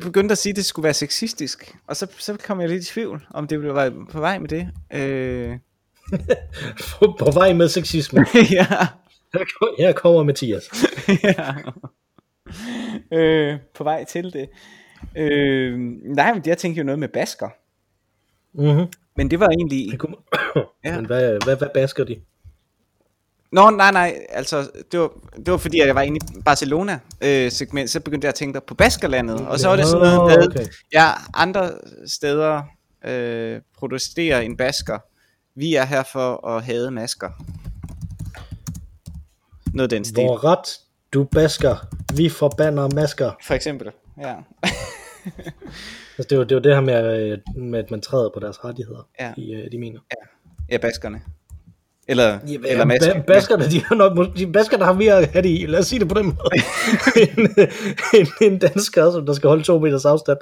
begyndte at sige, at det skulle være sexistisk. Og så, så kom jeg lidt i tvivl, om det ville være på vej med det. Øh, [laughs] På, vej med sexisme. [laughs] ja. Her, ko- her kommer Mathias. [laughs] ja. øh, på vej til det. Øh, nej, men jeg tænkte jo noget med basker. Mm-hmm. Men det var egentlig... Det kunne... Ja. [coughs] Men hvad, hvad, hvad basker de? Nå, nej, nej, altså, det var, det var fordi, at jeg var inde i Barcelona øh, så begyndte jeg at tænke på Baskerlandet, og så var det sådan noget med, okay. ja, andre steder øh, producerer en basker, vi er her for at have masker. Noget den stil, Hvor ret du basker, vi forbander masker. for eksempel, ja. [laughs] Altså, det er jo det, er jo det her med, øh, med, at man træder på deres rettigheder, Ja. de, øh, de mener. Ja, baskerne. Eller, Ja, eller masker. ba- baskerne, de har nok, de baskerne har mere at have det i, lad os sige det på den måde, [laughs] end, end, end danskere, som der skal holde to meters afstand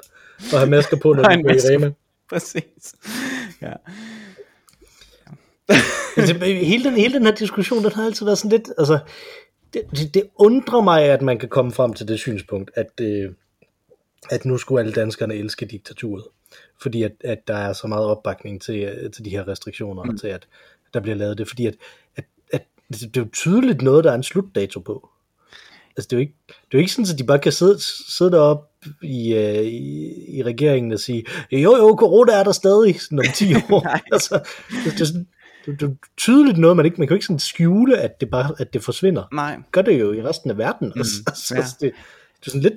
og have masker på, når de en går i. Rema. Præcis. Ja. Altså, hele, den, hele den her diskussion, den har altid været sådan lidt, altså, det, det, det undrer mig, at man kan komme frem til det synspunkt, at, øh, at nu skulle alle danskerne elske diktaturet. Fordi at, at der er så meget opbakning til, øh, til de her restriktioner, mm. og til at der bliver lavet det. Fordi at, at, at det er jo tydeligt noget, der er en slutdato på. Altså, det er jo ikke, det er jo ikke sådan, at de bare kan sidde, sidde deroppe i, øh, i, i regeringen og sige, jo jo, corona er der stadig sådan om 10 [laughs] år. altså, det, det, er sådan, det, det er tydeligt noget, man ikke, man kan jo ikke sådan skjule, at det bare, at det forsvinder. Nej. Gør det jo i resten af verden. Mm, [laughs] altså, ja. det, det, er sådan lidt,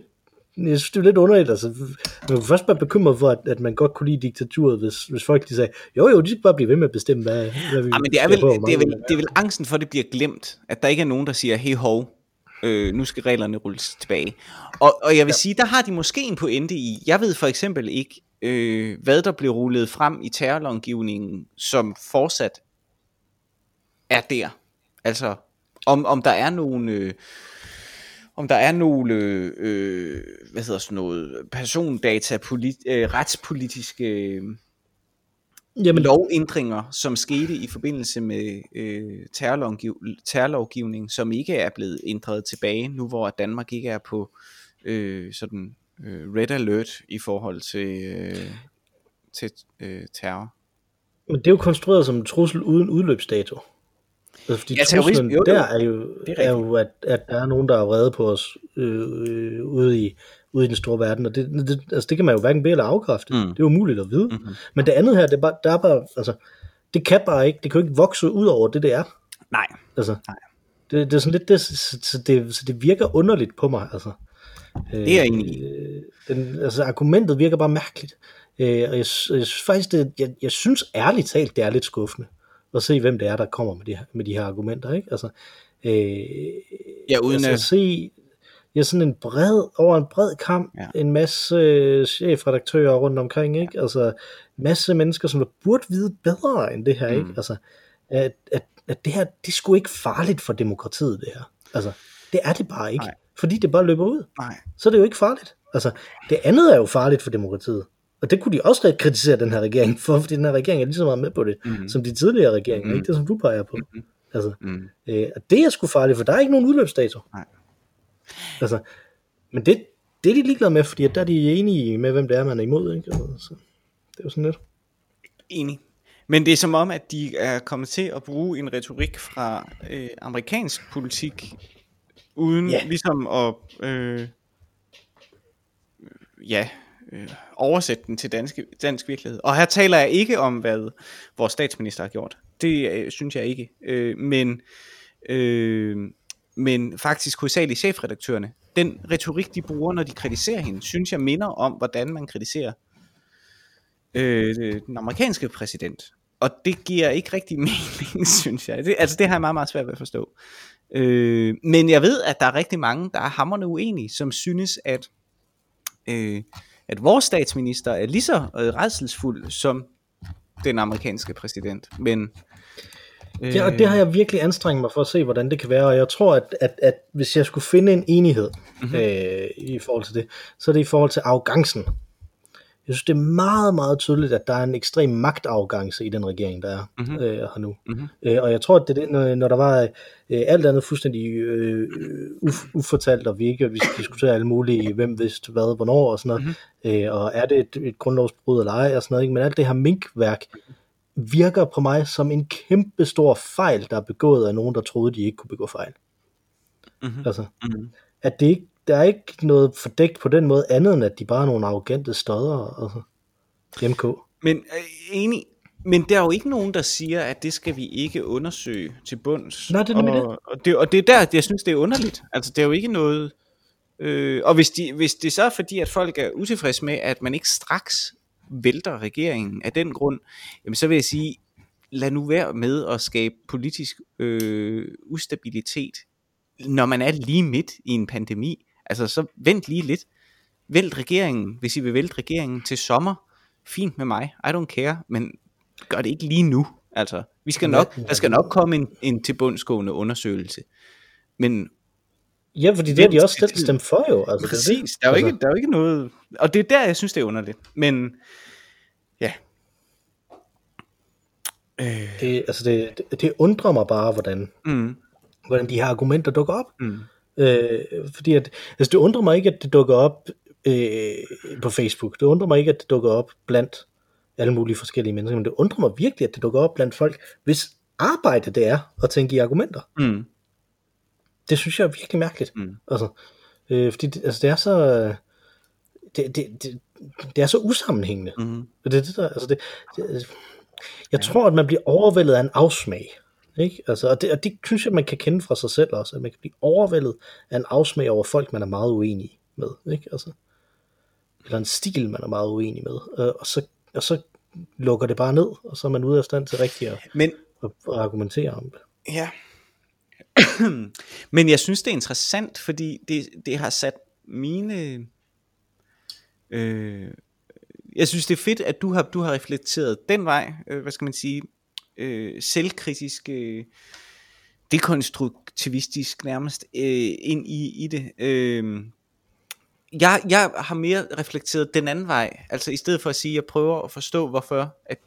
jeg synes, det er lidt underligt. Altså, man kunne først være bekymret for, at, at man godt kunne lide diktaturet, hvis, hvis folk de sagde, jo jo, de skal bare blive ved med at bestemme, hvad, hvad vi Ja, men det er, vel, det, er vel, vi vil det er vel angsten for, at det bliver glemt. At der ikke er nogen, der siger, hey hov, øh, nu skal reglerne rulles tilbage. Og, og jeg vil ja. sige, der har de måske en pointe i. Jeg ved for eksempel ikke, øh, hvad der blev rullet frem i terrorlovgivningen, som fortsat er der. Altså, om, om der er nogle... Øh, om der er nogle, øh, hvad hedder sådan noget, persondata, polit, øh, retspolitiske øh, Jamen, lovændringer, som skete i forbindelse med øh, terrorlovgiv, terrorlovgivning, som ikke er blevet ændret tilbage, nu hvor Danmark ikke er på øh, sådan øh, red alert i forhold til, øh, til øh, terror. Men det er jo konstrueret som en trussel uden udløbsdato. Altså, fordi Ja, truslen jo, jo. der er jo, Det er, er jo at, at der er nogen, der er vrede på os øh, øh, ude, i, ude i den store verden, og det, det, altså, det kan man jo hverken bede eller afkræfte. Mm. Det er umuligt at vide. Mm-hmm. Men det andet her, det er bare, der er bare, altså, det kan bare ikke, det kan jo ikke vokse ud over det, det er. Nej, Altså, Nej. det, det er sådan lidt, det, så, så, det, så det virker underligt på mig, altså. det er i. Øh, den, altså, argumentet virker bare mærkeligt. Øh, og jeg, jeg synes faktisk, det, jeg, jeg synes ærligt talt, det er lidt skuffende at se, hvem det er, der kommer med de her, med de her argumenter. Ikke? Altså, øh, Ja, uden altså, at- se ja, sådan en bred, over en bred kamp, Ja. en masse øh, chefredaktører rundt omkring, ikke? Altså, masse mennesker, som burde vide bedre end det her, Mm. ikke? Altså, at, at, at det her, det er sgu ikke farligt for demokratiet, det her. Altså, det er det bare ikke. Nej. Fordi det bare løber ud nej. så er det jo ikke farligt. Altså, det andet er jo farligt for demokratiet. Og det kunne de også lidt kritisere den her regering for, fordi den her regering er lige så meget med på det, Mhm. mm. som de tidligere regeringer, Mhm. mm. ikke det, som du peger på. Mhm. Altså, Mm. øh, og det er sgu farligt, for der er ikke nogen udløbsdato. Nej. Altså, men det, det er de ligeglade med, fordi at der er de enige med, hvem det er, man er imod. Ikke? Altså, så det er jo sådan lidt. Enig. Men det er som om, at de er kommet til at bruge en retorik fra øh, amerikansk politik, uden Ja. ligesom at øh, ja, øh, oversætte den til dansk, dansk virkelighed. Og her taler jeg ikke om, hvad vores statsminister har gjort. Det øh, synes jeg ikke. Øh, men øh, men faktisk hovedsageligt chefredaktørerne, den retorik, de bruger, når de kritiserer hende, synes jeg minder om, hvordan man kritiserer øh, den amerikanske præsident. Og det giver ikke rigtig [laughs] mening, synes jeg. Det, altså det har jeg meget, meget svært ved at forstå. Øh, men jeg ved, at der er rigtig mange, der er hammerne uenige, som synes, at, øh, at vores statsminister er lige så øh, redselsfuld som den amerikanske præsident. Men øh... Ja, og det har jeg virkelig anstrengt mig for at se, hvordan det kan være, og jeg tror, at, at, at hvis jeg skulle finde en enighed mm-hmm. øh, i forhold til det, så er det i forhold til arrogancen jeg synes, det er meget, meget tydeligt, at der er en ekstrem magtafgangse i den regering, der er mm-hmm. øh, her nu. Mm-hmm. Øh, og jeg tror, at det når der var øh, alt andet fuldstændig øh, uf, ufortalt, og vi ikke vi diskuterer alle mulige, hvem vidste hvad, hvornår og sådan noget, mm-hmm. øh, og er det et, et grundlovsbrud eller ej, og sådan noget, ikke? men alt det her minkværk virker på mig som en kæmpe stor fejl, der er begået af nogen, der troede, de ikke kunne begå fejl. Mm-hmm. Altså, mm-hmm. at det ikke der er ikke noget fordækt på den måde, andet end at de bare er nogle arrogante stodder, altså MK. Men øh, enig, men der er jo ikke nogen, der siger, at det skal vi ikke undersøge til bunds. Nej, det er og, det. Og det, og det er der, jeg synes, det er underligt. Altså, det er jo ikke noget... Øh, og hvis, de, hvis det så er fordi, at folk er utilfredse med, at man ikke straks vælter regeringen af den grund, jamen så vil jeg sige, lad nu være med at skabe politisk øh, ustabilitet, når man er lige midt i en pandemi. Altså, så vent lige lidt. Vælt regeringen, hvis I vil vælte regeringen til sommer. Fint med mig, I don't care, men gør det ikke lige nu. Altså, vi skal nok, der skal nok komme en, en tilbundsgående undersøgelse. Men Ja, fordi det har de også selv stemt for jo. Altså, Præcis, det er. Der, er jo altså. ikke, der er jo ikke noget... Og det er der, jeg synes, det er underligt. Men, ja. Øh. Det, altså det, det, det undrer mig bare, hvordan, mm. hvordan de her argumenter dukker op. Mm. Øh, fordi at, altså det undrer mig ikke, at det dukker op øh, på Facebook. Det undrer mig ikke, at det dukker op blandt alle mulige forskellige mennesker, men det undrer mig virkelig, at det dukker op blandt folk, hvis arbejde det er at tænke i argumenter. Mm. Det synes jeg er virkelig mærkeligt. Mm. Altså, øh, fordi det, altså det er så... Det, det, det, det er så usammenhængende. Mm. Det, det, der, altså det, det, jeg ja. tror, at man bliver overvældet af en afsmag. Ikke? Altså, og, det, og det synes jeg, man kan kende fra sig selv også, at man kan blive overvældet af en afsmag over folk, man er meget uenig med. Ikke? Altså, eller en stil, man er meget uenig med. Øh, og, så, og så lukker det bare ned, og så er man ude af stand til rigtigt at, Men, at, at argumentere om det. Ja. Men jeg synes, det er interessant, fordi det, det har sat mine... Øh, jeg synes, det er fedt, at du har, du har reflekteret den vej, øh, hvad skal man sige, øh, selvkritisk, øh, dekonstruktivistisk nærmest øh, ind i, i det. Øh, jeg, jeg har mere reflekteret den anden vej, altså i stedet for at sige, at jeg prøver at forstå, hvorfor, at,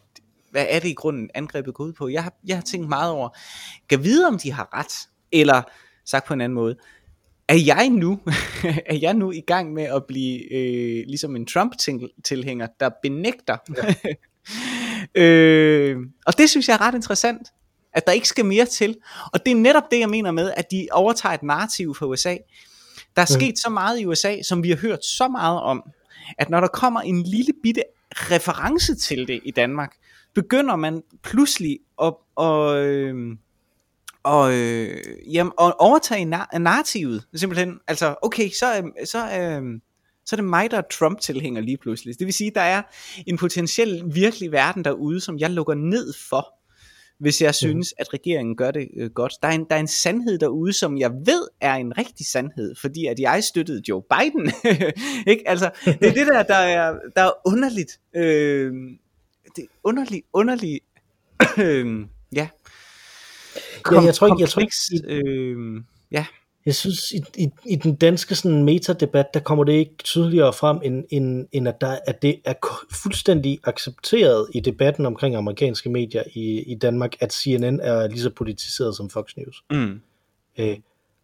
hvad er det i grunden angrebet går ud på. Jeg har, jeg har tænkt meget over, kan vide om de har ret, eller sagt på en anden måde, er jeg nu, [laughs] er jeg nu i gang med at blive øh, ligesom en Trump-tilhænger, der benægter ja. [laughs] øh, og det synes jeg er ret interessant, at der ikke skal mere til. Og det er netop det, jeg mener med, at de overtager et narrativ for USA. Der er mm. sket så meget i USA, som vi har hørt så meget om, at når der kommer en lille bitte reference til det i Danmark, begynder man pludselig at, og, øh, og, øh, jamen, at overtage narrativet. Simpelthen, altså, okay, så, så, øh, så er det mig, der er Trump-tilhænger lige pludselig. Det vil sige, der er en potentiel virkelig verden derude, som jeg lukker ned for, hvis jeg synes, at regeringen gør det øh, godt. Der er, en, der er en sandhed derude, som jeg ved er en rigtig sandhed, fordi at jeg støttede Joe Biden. [laughs] ikke? Altså, det er det der, der er, der er underligt. Øh, det er underligt, underligt. [clears throat] Øh, ja. Kom, ja, jeg tror ikke, jeg tror ikke, øh, ja. Jeg synes, i, i, i den danske sådan metadebat, der kommer det ikke tydeligere frem, end, end, end at, der, at det er fuldstændig accepteret i debatten omkring amerikanske medier i, i Danmark, at CNN er lige så politiseret som Fox News. Mm. Øh,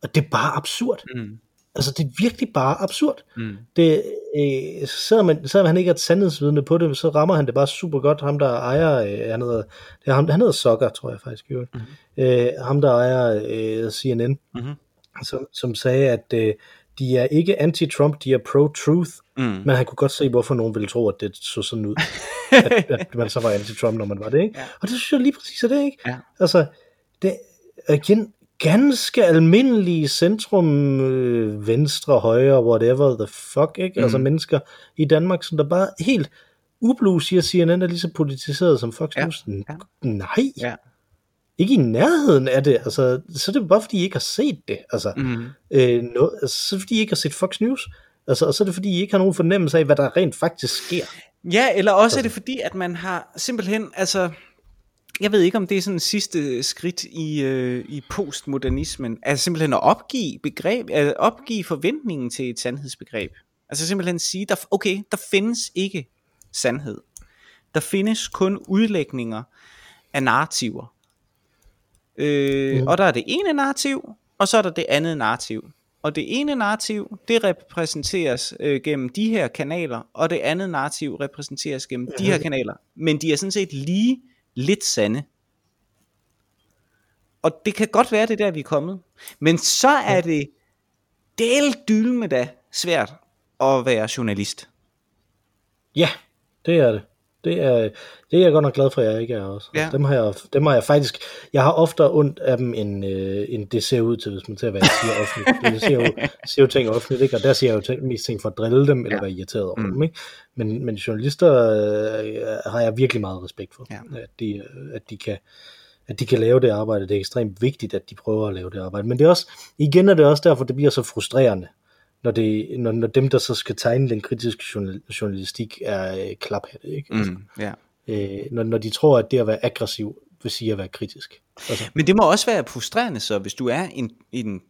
og det er bare absurd. Mm. Altså, det er virkelig bare absurd. Mm. Det, øh, selvom, man, selvom han ikke er et sandhedsvidne på det, så rammer han det bare super godt. Ham, der ejer, øh, han, hedder, det er ham, han hedder Sokker, tror jeg faktisk. Mm. Øh, ham, der ejer øh, CNN. Mm som, som sagde, at øh, de er ikke anti-Trump, de er pro-truth, mm. men han kunne godt se, hvorfor nogen ville tro, at det så sådan ud, [laughs] at, at man så var anti-Trump, når man var det, ikke? Ja. Og det synes jeg lige præcis er det, ikke? Ja. Altså, det, igen, ganske almindelige centrum, øh, venstre, højre, whatever the fuck, ikke? Mm. Altså mennesker i Danmark, som der bare helt ublu siger, CNN er lige så politiseret som Fox Ja, News. ja. Nej, Ja. Ikke i nærheden af det. Altså, så er det bare, fordi I ikke har set det. Altså, Mm. øh, no, altså, så er det, fordi I ikke har set Fox News. Altså, og så er det, fordi I ikke har nogen fornemmelse af, hvad der rent faktisk sker. Ja, eller også er det fordi, at man har simpelthen, altså, jeg ved ikke, om det er sådan sidste skridt i, øh, i postmodernismen, altså simpelthen at opgive begreb, at opgive forventningen til et sandhedsbegreb. Altså simpelthen sige, der, okay, der findes ikke sandhed. Der findes kun udlægninger af narrativer. Øh, mm. Og der er det ene narrativ, og så er der det andet narrativ. Og det ene narrativ, det repræsenteres øh, gennem de her kanaler, og det andet narrativ repræsenteres gennem de her kanaler. Men de er sådan set lige lidt sande. Og det kan godt være, det er der, vi er kommet. Men så er det del dylme da svært at være journalist. Ja, det er det. Det er, det er jeg godt nok glad for, at jeg ikke er også. Ja. Dem, har jeg, dem har jeg faktisk... Jeg har oftere ondt af dem, end, øh, end det ser ud til, hvis man ser, hvad jeg siger offentligt. [laughs] Det ser jo, siger jo ting offentligt, ikke? og der siger jeg jo ting, mest ting for at drille dem, eller Ja. være irriteret over Mm. dem. Ikke? Men, men journalister øh, har jeg virkelig meget respekt for, Ja. at, de, øh, at, de kan, at de kan lave det arbejde. Det er ekstremt vigtigt, at de prøver at lave det arbejde. Men det er også, igen er det også derfor, det bliver så frustrerende, når, det, når, når dem, der så skal tegne den kritiske journal- journalistik, er øh, klaphatte. Ikke? Altså, Mm, ja. øh, når, når de tror, at det at være aggressiv vil sige at være kritisk. Altså, Men det må også være frustrerende så, hvis du er en, en,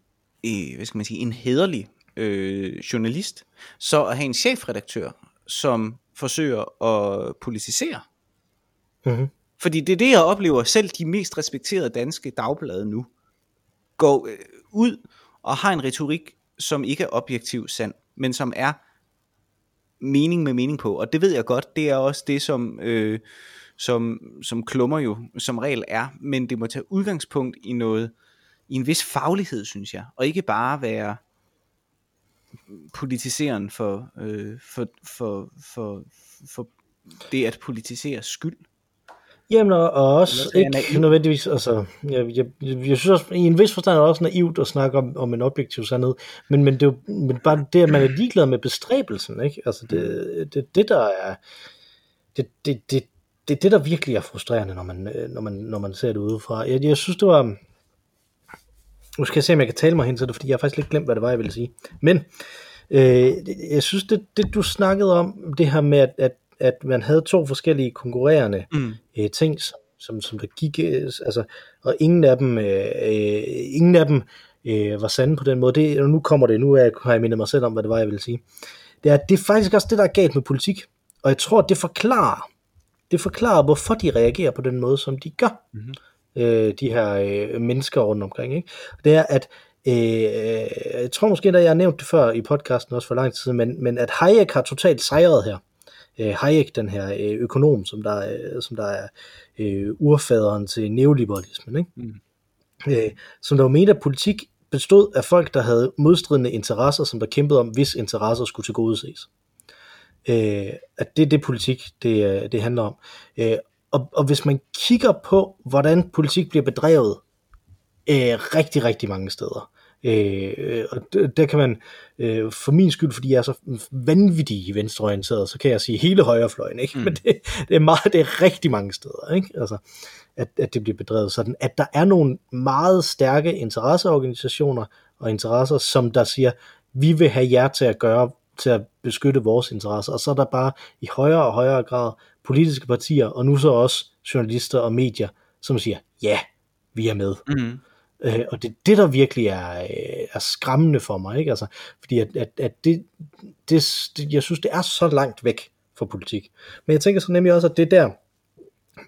en hvad skal man sige, en hederlig øh, journalist, så at have en chefredaktør, som forsøger at politisere. mm-hmm. Fordi det er det, jeg oplever, selv de mest respekterede danske dagblade nu, går øh, ud og har en retorik, som ikke er objektivt sand, men som er mening med mening på. Og det ved jeg godt, det er også det, som, øh, som, som klummer jo som regel er, men det må tage udgangspunkt i noget, i en vis faglighed, synes jeg, og ikke bare være politiseren for, øh, for, for, for, for det at politisere skyld. Jamen, og, og også ikke nødvendigvis, altså, jeg, jeg, jeg, jeg synes også, i en vis forstand er det også naivt at snakke om, om en objektiv sandhed, men, men det er jo men bare det, at man er ligeglad med bestræbelsen, ikke? Altså, det, det, det der er, det, det, det, det det, der virkelig er frustrerende, når man, øh, når man, når man ser det udefra. Jeg, jeg synes, det var, nu skal jeg se, om jeg kan tale mig hen til det, fordi jeg har faktisk lidt glemt, hvad det var, jeg ville sige. Men, øh, jeg synes, det, det du snakkede om, det her med, at, at, at man havde to forskellige konkurrerende Mm. øh, ting, som, som, som der gik, øh, altså, og ingen af dem, øh, øh, ingen af dem øh, var sande på den måde. Det, og nu kommer det, nu er, jeg- har jeg mindet mig selv om, hvad det var, jeg ville sige. Det er, det er faktisk også det, der er galt med politik, og jeg tror, det forklarer, det forklarer, hvorfor de reagerer på den måde, som de gør, Mhm. øh, de her øh, mennesker rundt omkring. Ikke? Det er, at øh, jeg tror måske, at jeg har nævnt det før i podcasten også for lang tid siden, men, men at Hayek har totalt sejret her. Øh, Hayek, den her øh, økonom, som der, øh, som der er øh, urfaderen til neoliberalismen, ikke? Mm. Øh, som der jo mente, at politik bestod af folk, der havde modstridende interesser, som der kæmpede om, hvis interesser skulle tilgodeses. Øh, at det er det politik, det, øh, det handler om. Øh, og, og hvis man kigger på, hvordan politik bliver bedrevet øh, rigtig, rigtig mange steder, øh, og der kan man, øh, for min skyld, fordi jeg er så vanvittig venstreorienteret, så kan jeg sige hele højrefløjen, ikke? Mm. men det, det, er meget, det er rigtig mange steder, ikke? Altså, at, at det bliver bedrevet sådan, at der er nogle meget stærke interesseorganisationer og interesser, som der siger, vi vil have jer til at gøre, til at beskytte vores interesser, og så er der bare i højere og højere grad politiske partier, og nu så også journalister og medier, som siger, ja, vi er med. Mm. Øh, og det er det, der virkelig er, øh, er skræmmende for mig, ikke? Altså, fordi at, at, at det, det, det, jeg synes, det er så langt væk fra politik. Men jeg tænker så nemlig også, at det der,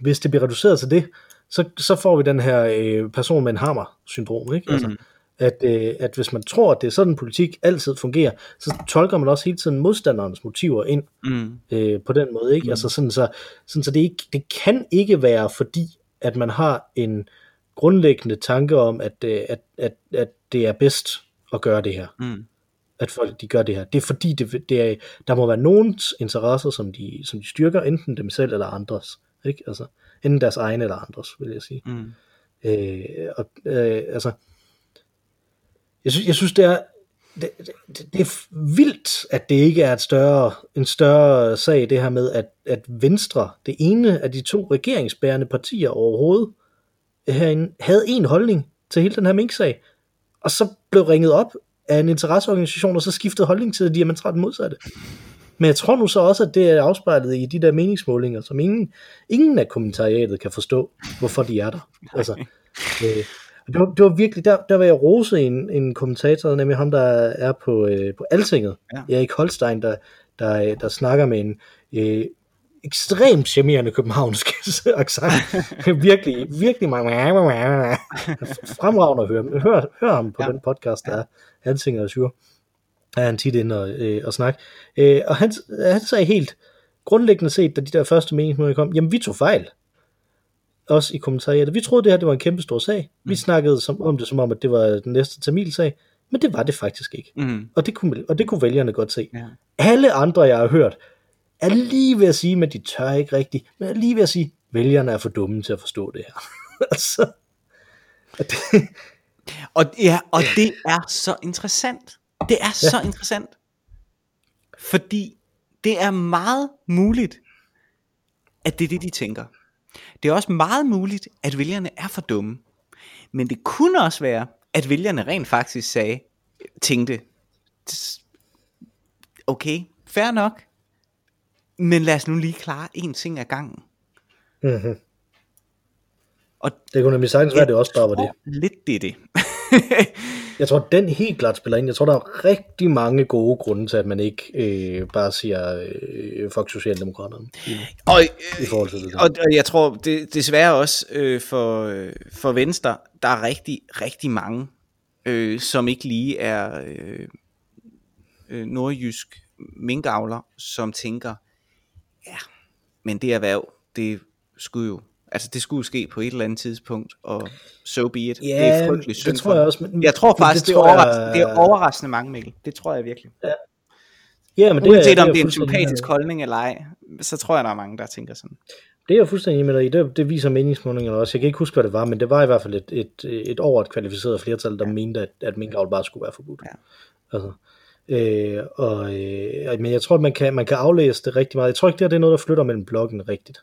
hvis det bliver reduceret til det, så, så får vi den her øh, person med en hammer-syndrom, ikke? Altså, Mhm. at, øh, at hvis man tror, at det er sådan, politik altid fungerer, så tolker man også hele tiden modstanderens motiver ind Mm. øh, på den måde, ikke? Mm. Altså sådan så, sådan så det, ikke, det kan ikke være fordi, at man har en grundlæggende tanke om, at, øh, at, at, at det er bedst at gøre det her. Mm. At folk de gør det her. Det er fordi, det, det er, der må være nogens interesser, som de, som de styrker, enten dem selv eller andres. Ikke? Altså, enten deres egne eller andres, vil jeg sige. Mm. Øh, og, øh, altså, Jeg synes, jeg synes det er det, det, det er vildt, at det ikke er et større, en større sag, det her med, at, at Venstre, det ene af de to regeringsbærende partier overhovedet, herinde, havde en holdning til hele den her mink-sag, og så blev ringet op af en interesseorganisation, og så skiftede holdning til det diametralt modsatte. Men jeg tror nu så også, at det er afspejlet i de der meningsmålinger, som ingen, ingen af kommentariatet kan forstå, hvorfor de er der. Altså, øh, det, var, det var virkelig, der, der var jeg rose en, en kommentator, nemlig ham, der er på, øh, på Altinget, ja. Erik Holstein, der, der, der snakker med en øh, ekstremt charmerende københavnsk [laughs] accent. virkelig, virkelig mange fremragende at høre. Hør, hør ham på ja. den podcast, der er Altinget og Sjur er han tit inde og, øh, og snakke. Øh, og han, han sagde helt grundlæggende set, da de der første meningsmålinger kom, jamen vi tog fejl. Også i kommentariet. Vi troede det her det var en kæmpe stor sag. Vi mm. snakkede som, om det som om, at det var den næste Tamil-sag. Men det var det faktisk ikke. Mm. Og, det kunne, og det kunne vælgerne godt se. Ja. Alle andre, jeg har hørt, er lige ved at sige, men de tør ikke rigtigt, men er lige ved at sige, vælgerne er for dumme til at forstå det her. [laughs] altså, det... Og, ja, og det er så interessant. Det er så ja. interessant. Fordi det er meget muligt, at det er det, de tænker. Det er også meget muligt, at vælgerne er for dumme. Men det kunne også være, at vælgerne rent faktisk sagde, tænkte, okay, fair nok, men lad os nu lige klare en ting ad gangen. Mm-hmm. Og det kunne nemlig sagtens være, det også bare var det. Lidt det det. [laughs] jeg tror, den helt klart spiller ind. Jeg tror, der er rigtig mange gode grunde til, at man ikke øh, bare siger øh, fuck Socialdemokraterne. Og, i forhold til det. Og, og jeg tror det, desværre også øh, for, øh, for Venstre, der er rigtig, rigtig mange, øh, som ikke lige er øh, øh, nordjysk minkavler, som tænker, men det erhverv, det skulle jo Altså, det skulle ske på et eller andet tidspunkt, og so be it. Ja, det er frygteligt synd det tror jeg også. Men, jeg tror faktisk, det, det, det, er overraskende, det er overraskende mange, Mikkel. Det tror jeg virkelig. Ja. Ja, men det Uanset er, om det er en sympatisk holdning eller ej, så tror jeg, der er mange, der tænker sådan. Det er jeg fuldstændig med dig i. Det, det viser meningsmålingerne også. Jeg kan ikke huske, hvad det var, men det var i hvert fald et, et, et over et kvalificeret flertal, der ja. mente, at, at minkavl bare skulle være forbudt. Ja. Altså, øh, og, øh, men jeg tror, at man kan, man kan aflæse det rigtig meget. Jeg tror ikke, det, her, det er noget, der flytter mellem blokken rigtigt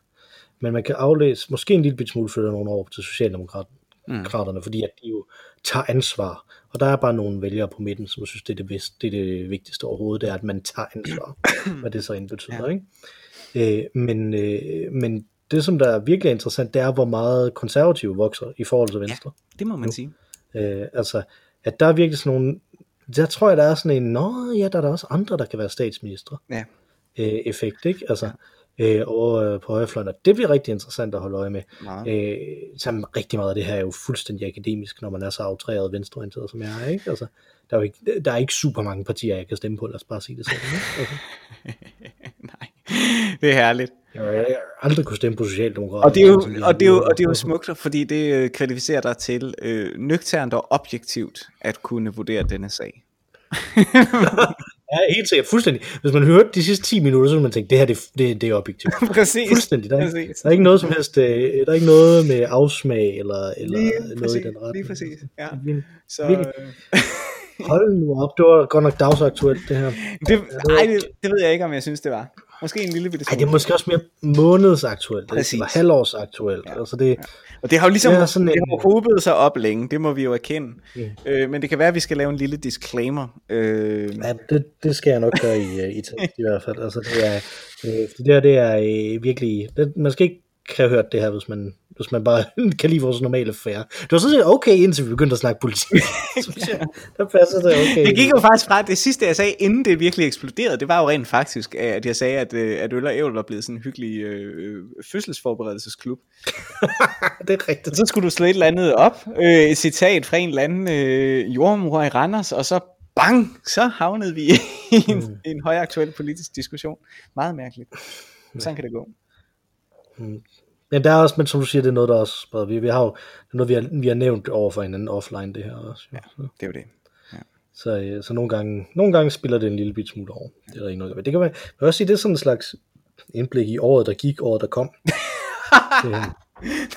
men man kan aflæse, måske en lille smule flytter nogle år til Socialdemokraterne, mm. fordi at de jo tager ansvar. Og der er bare nogle vælgere på midten, som synes, det er det, bedste, det, er det vigtigste overhovedet, det er, at man tager ansvar, [coughs] hvad det så indbetyder. Ja. Ikke? Øh, men, øh, men det, som der er virkelig interessant, det er, hvor meget konservative vokser i forhold til Venstre. Ja, det må man nu. sige. Øh, altså, at der er virkelig sådan nogle, der tror jeg, der er sådan en, nå ja, der er der også andre, der kan være statsminister. Ja. Øh, effekt, ikke? Altså, ja øh, over øh, på højrefløjen, og det bliver rigtig interessant at holde øje med. Ja. Øh, sammen rigtig meget af det her er jo fuldstændig akademisk, når man er så aftræret venstreorienteret, som jeg er, ikke? Altså, der er ikke, der er ikke super mange partier, jeg kan stemme på, lad os bare sige det sådan. Ikke? Okay. [laughs] Nej, det er herligt. Jeg har aldrig kunne stemme på Socialdemokraterne. Og det er jo, og det er jo, og det er jo smukt, fordi det øh, kvalificerer dig til øh, nøgternt og objektivt at kunne vurdere denne sag. [laughs] Ja, helt sikkert. Fuldstændig. Hvis man hørte de sidste 10 minutter, så ville man tænke, det her det, det, det er objektivt. [laughs] Præcis. Fuldstændig. Der er, præcis. der er ikke noget som helst, øh, der er ikke noget med afsmag eller, eller lige noget præcis, i den retning. Lige præcis, ja. Så, øh... Hold nu op, det var godt nok dagsaktuelt det her. Det, ej, det, det ved jeg ikke, om jeg synes, det var. Måske en lille bitte Ej, det er måske også mere månedsaktuelt. Præcis. Det er halvårsaktuelt. Ja. Altså det, ja. Og det har jo ligesom det sådan det har hobet sig op længe, det må vi jo erkende. Ja. Øh, men det kan være, at vi skal lave en lille disclaimer. Øh... Ja, det, det skal jeg nok gøre i, i, i hvert fald. Altså det er, øh, det der, det er øh, virkelig, det, man skal ikke have hørt det her, hvis man, hvis man bare [laughs] kan lide vores normale færre. Det var sådan set okay, indtil vi begyndte at snakke politik. [laughs] ja. Der passer det okay. Det gik jo faktisk fra, det sidste jeg sagde, inden det virkelig eksploderede, det var jo rent faktisk, at jeg sagde, at, øh, at Øl og Ævl var blevet sådan en hyggelig øh, fødselsforberedelsesklub. [laughs] det er rigtigt. Og så skulle du slå et eller andet op, øh, et citat fra en eller anden øh, jordmor i Randers, og så bang, så havnede vi i en, mm. en højaktuel politisk diskussion. Meget mærkeligt. Sådan kan det gå. Mm. Ja, der er også, men som du siger, det er noget, der også Vi, vi har jo, det er noget, vi har, vi har nævnt over for hinanden offline, det her også. Ja, det er jo det. Ja. Så, øh, så nogle, gange, nogle gange spiller det en lille bit smule over. Det er der ikke noget. Det kan man, man også sige, det er sådan en slags indblik i året, der gik, året, der kom. [laughs]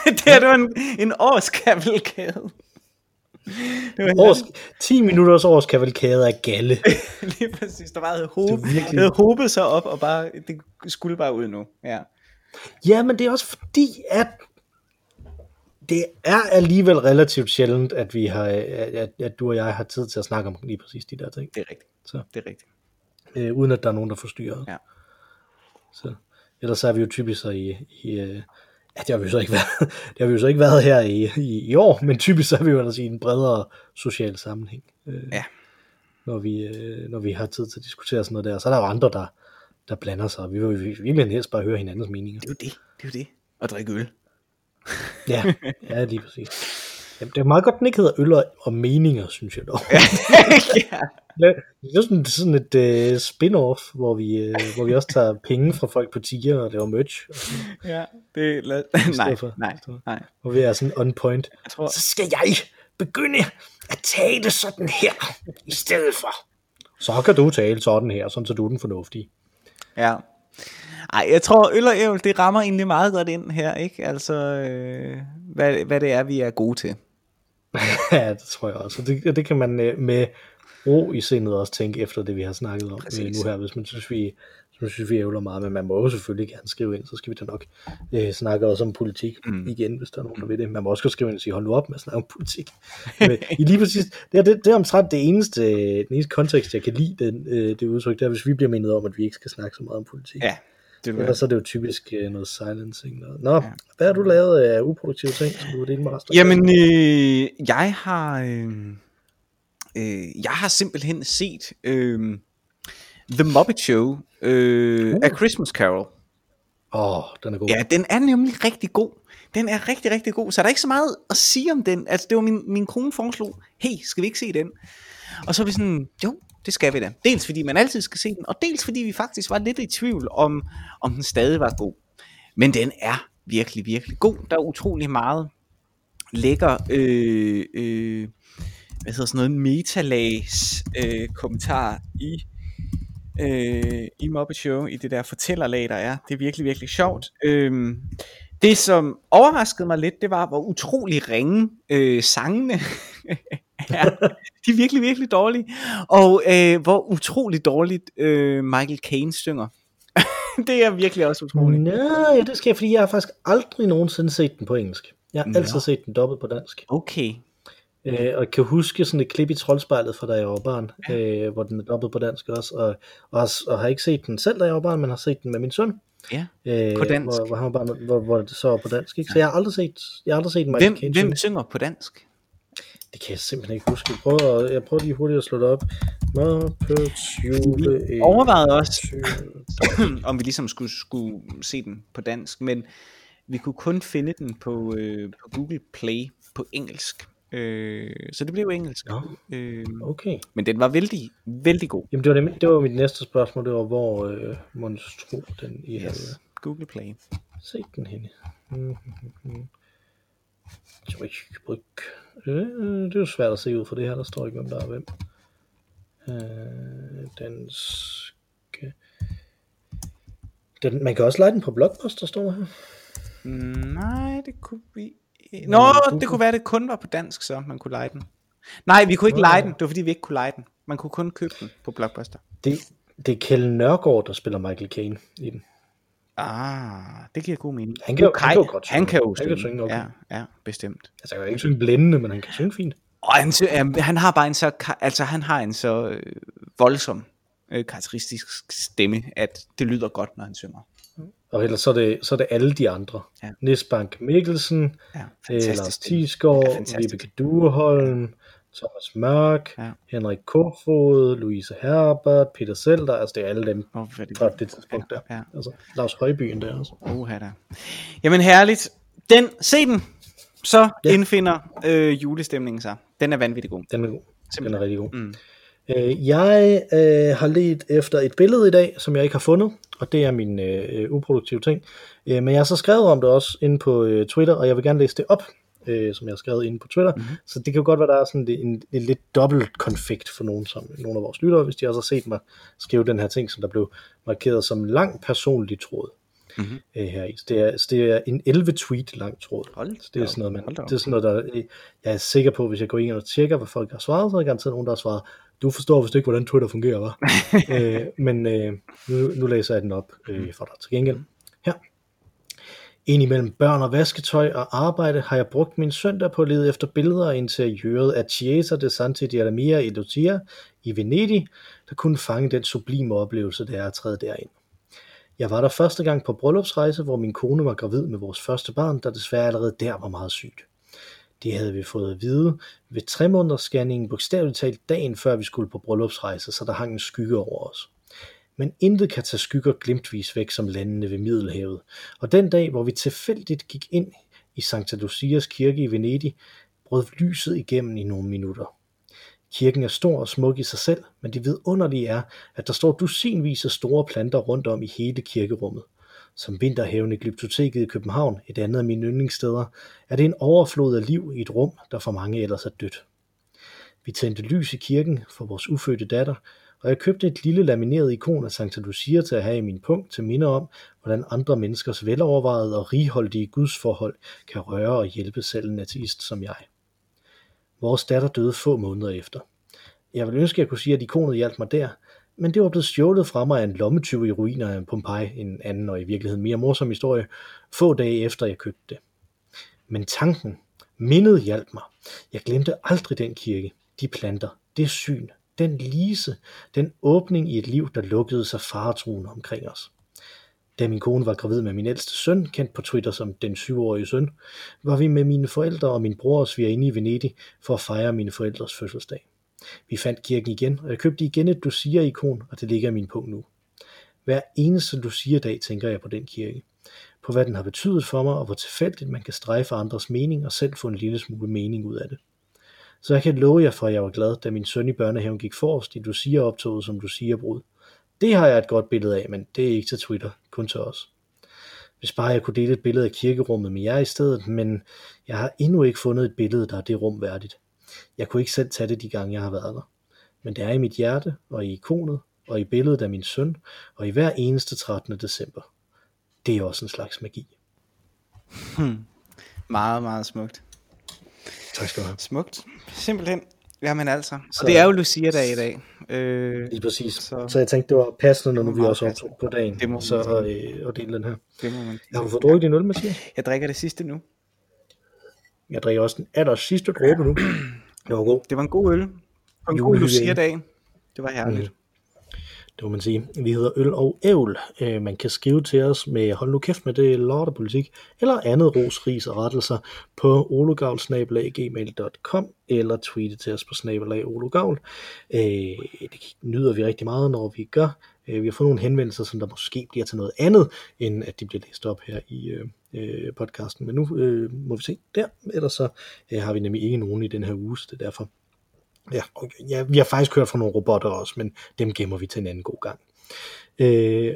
det, det er jo en, en årskavalkade. Det var Års, 10 minutters års kavalkade af galle. [laughs] Lige præcis. Der bare havde, virkelig- havde sig op, og bare, det skulle bare ud nu. Ja. Ja, men det er også fordi, at det er alligevel relativt sjældent, at vi har, at, at du og jeg har tid til at snakke om lige præcis de der ting. Det er rigtigt. Så, Det er rigtigt. øh, uden at der er nogen, der forstyrrer. Ja. Så, ellers så er vi jo typisk så i, i øh, ja, det har vi jo så ikke [laughs] været, det har vi jo så ikke været her i, i, i år, men typisk så er vi jo ellers i en bredere social sammenhæng. Øh, Ja. Når vi, øh, når vi har tid til at diskutere sådan noget der, så er der jo andre, der, der blander sig, vi vil virkelig helst bare høre hinandens meninger. Det er jo det. Det er jo det. Og drikke øl. [laughs] Ja, ja lige præcis. Jamen, det er meget godt, den ikke hedder øl og, meninger, synes jeg dog. [laughs] ja. Det er sådan, sådan et uh, spin-off, hvor vi, uh, hvor vi også tager penge fra folk på tiger og laver merch. Og ja. Det, lad, nej, stedet for- nej, nej. hvor vi er sådan on point. Jeg tror, Så skal jeg begynde at tale sådan her, i stedet for. Så kan du tale sådan her, sådan så du er den fornuftige. Ja. Ej, jeg tror, øl og ævl, det rammer egentlig meget godt ind her, ikke? Altså, øh, hvad, hvad det er, vi er gode til. [laughs] ja, det tror jeg også. Og det, det kan man øh, med ro i sindet også tænke efter det, vi har snakket om øh, Præcis. nu her, hvis man synes, vi, man synes, vi ævler meget, men man må jo selvfølgelig gerne skrive ind, så skal vi da nok øh, snakke også om politik mm. igen, hvis der er nogen, der vil det. Man må også skrive ind og sige, hold nu op med at snakke om politik. [laughs] Men I lige præcis, det er, det, det er omtrent det eneste, den eneste kontekst, jeg kan lide den, øh, det udtryk, det er, hvis vi bliver mindet om, at vi ikke skal snakke så meget om politik. Ja, det Ellers så er det jo typisk øh, noget silencing. Noget. Nå, ja. hvad har du lavet af uproduktive ting, som du vil dele med resten? Jamen, øh, jeg har, øh, øh, jeg har simpelthen set øh, The Muppet Show øh, Uh. A Christmas Carol. Åh, oh, den er god. Ja, den er nemlig rigtig god. Den er rigtig, rigtig god. Så der er ikke så meget at sige om den. Altså, det var min, min kone foreslog, hey, skal vi ikke se den? Og så er vi sådan, jo, det skal vi da. Dels fordi man altid skal se den, og dels fordi vi faktisk var lidt i tvivl om, om den stadig var god. Men den er virkelig, virkelig god. Der er utrolig meget lækker, øh, øh, hvad hedder sådan noget, metalags øh, kommentar i øh, i Muppet Show, i det der fortællerlag, der er. Det er virkelig, virkelig sjovt. Øhm, det, som overraskede mig lidt, det var, hvor utrolig ringe øh, sangene [laughs] er. De er virkelig, virkelig dårlige. Og øh, hvor utrolig dårligt øh, Michael Caine synger. [laughs] det er virkelig også utroligt. Nej, ja, det skal jeg, fordi jeg har faktisk aldrig nogensinde set den på engelsk. Jeg har Nå. altid set den dobbelt på dansk. Okay. Øh, og jeg kan huske sådan et klip i Troldspejlet fra da jeg var barn, øh, hvor den er dobbelt på dansk også. Og, og, har, og har ikke set den selv, da jeg var barn, men har set den med min søn. Ja. Øh, På dansk? Hvor, hvor, han var barn, hvor, hvor det så var på dansk. Ikke? Så jeg har aldrig set, jeg har aldrig set Michael Hvem, Caine hvem synge. synger på dansk? Det kan jeg simpelthen ikke huske. Jeg prøver, at- jeg prøver lige hurtigt at slå det op. Muppets jule... overvejede også, [clears throat] om vi ligesom skulle, skulle se den på dansk, men vi kunne kun finde den på, øh, på Google Play på engelsk. Øh, så det blev engelsk. Nå. Øh, Okay. men den var vældig, vældig god. Jamen, det var, det, det var mit næste spørgsmål. Det var, hvor øh, monstro den i yes. Yes. Google Play. Se den henne. Mm-hmm. Bryg. Øh, det er jo svært at se ud for det her, der står ikke, hvem der er hvem. Øh, den skal... Den, man kan også lege den på Blockbuster, står her. Nej, det kunne vi... Nå, det kunne være, det kun var på dansk, så man kunne lege den. Nej, vi kunne ikke lege den. Det var fordi, vi ikke kunne lege den. Man kunne kun købe den på Blockbuster. Det, det er Kjell Nørgaard, der spiller Michael Caine i den. Ah, det giver god mening. Han kan er han kan jo godt han synge. kan jo Han kan synge. synge, okay. Ja, ja, bestemt. Altså, jeg kan ikke synge blændende, men han kan synge fint. Og han, øh, han har bare en så, altså han har en så øh, voldsom, øh, karakteristisk stemme, at det lyder godt, når han synger. Og ellers så er det, så er det alle de andre. Ja. Nisbank Mikkelsen, Ja, øh, Lars. Tisgaard, Ja. Vibeke Dueholm, Thomas Mørk, Ja. Henrik Kofod, Louise Herbert, Peter Selter, altså det er alle dem er det fra det tidspunkt der. Ja, ja. Altså Lars Højbyen der også. Uha da. Jamen herligt. Den, se den. Så Ja. ja. indfinder øh, julestemningen sig. Den er vanvittig god. Den er god. Den er Simpelthen. rigtig god. Mm. Øh, jeg øh, har let efter et billede i dag, som jeg ikke har fundet, og det er min øh, uproduktive ting. Øh, men jeg har så skrevet om det også inde på øh, Twitter, og jeg vil gerne læse det op, øh, som jeg har skrevet inde på Twitter. Mm-hmm. Så det kan jo godt være, der er sådan en, en lidt dobbelt konflikt for nogen, som, nogle af vores lyttere, hvis de også har set mig skrive den her ting, som der blev markeret som lang personlig tråd. Mhm. øh, her i. Så det er, så det er en 11 tweet lang tråd. Hold Så det er da sådan noget, man, det er sådan noget, der, øh, jeg er sikker på, hvis jeg går ind og tjekker, hvad folk har svaret, så er der garanteret nogen, der har svaret, du forstår vist ikke, hvordan Twitter fungerer, var. [laughs] øh, men øh, nu, nu læser jeg den op øh, for dig til gengæld. Her. Indimellem børn og vasketøj og arbejde har jeg brugt min søndag på at lede efter billeder af interiøret af Chiesa de Santi di Alamia i Lucia i Venedig, der kunne fange den sublime oplevelse, det er at træde derind. Jeg var der første gang på bryllupsrejse, hvor min kone var gravid med vores første barn, der desværre allerede der var meget sygt. Det havde vi fået at vide ved tre måneders scanningen bogstaveligt talt dagen før vi skulle på bryllupsrejse, så der hang en skygge over os. Men intet kan tage skygger glimtvis væk som landene ved Middelhavet, og den dag, hvor vi tilfældigt gik ind i Santa Lucias kirke i Venedig, brød lyset igennem i nogle minutter. Kirken er stor og smuk i sig selv, men det vidunderlige er, at der står dusinvis af store planter rundt om i hele kirkerummet. Som vinterhaven i Glyptoteket i København, et andet af mine yndlingssteder, er det en overflod af liv i et rum, der for mange ellers er dødt. Vi tændte lys i kirken for vores ufødte datter, og jeg købte et lille lamineret ikon af Santa Lucia til at have i min punkt til minde om, hvordan andre menneskers velovervejede og righoldige gudsforhold kan røre og hjælpe selv en ateist som jeg. Vores datter døde få måneder efter. Jeg vil ønske, at jeg kunne sige, at ikonet hjalp mig der, men det var blevet stjålet fra mig af en lommetyv i ruiner af Pompeji, en anden og i virkeligheden mere morsom historie, få dage efter jeg købte det. Men tanken, mindet hjalp mig. Jeg glemte aldrig den kirke, de planter, det syn, den lise, den åbning i et liv, der lukkede sig faretroen omkring os. Da min kone var gravid med min ældste søn, kendt på Twitter som den syvårige søn, var vi med mine forældre og min bror og svigerinde i Venedig for at fejre mine forældres fødselsdag. Vi fandt kirken igen, og jeg købte igen et Lucia-ikon, og det ligger i min punkt nu. Hver eneste Lucia-dag tænker jeg på den kirke. På hvad den har betydet for mig, og hvor tilfældigt man kan strejfe andres mening og selv få en lille smule mening ud af det. Så jeg kan love jer for, at jeg var glad, da min søn i børnehaven gik forrest i Lucia-optoget som Lucia-brud. Det har jeg et godt billede af, men det er ikke til Twitter, kun til os. Hvis bare jeg kunne dele et billede af kirkerummet med jer i stedet, men jeg har endnu ikke fundet et billede, der er det rum værdigt. Jeg kunne ikke selv tage det de gange, jeg har været der. Men det er i mit hjerte, og i ikonet, og i billedet af min søn, og i hver eneste 13. december. Det er også en slags magi. Meget, meget smukt. Tak skal du have. Smukt. Simpelthen. Jamen altså. Så- Og det er jo Lucia-dag i dag. Øh, Lige præcis. Så- Så, jeg tænkte, det var passende, når nu vi også optog på dagen, Det må så sige. øh, at dele den her. det må man Jeg har du fået drukket din øl, Mathias? Jeg drikker det sidste nu. Jeg drikker også den aller sidste dråbe nu. Det var god. Det var en god øl. På en god Julehygiejne. Lucia-dag. Det var herligt. Det må man sige. Vi hedder Øl og Ævl. Øh, Man kan skrive til os med hold nu kæft med det lortepolitik, eller andet ros, ris og rettelser på ologavl.gmail.com eller tweete til os på snabelag ologavl. Øh, Det nyder vi rigtig meget, når vi gør. Øh, vi har fået nogle henvendelser, som der måske bliver til noget andet, end at de bliver læst op her i øh, øh, podcasten. Men nu øh, må vi se der. Ellers så øh, har vi nemlig ikke nogen i den her uge, så det er derfor, Ja, og ja, vi har faktisk hørt fra nogle robotter også, men dem gemmer vi til en anden god gang. Øh,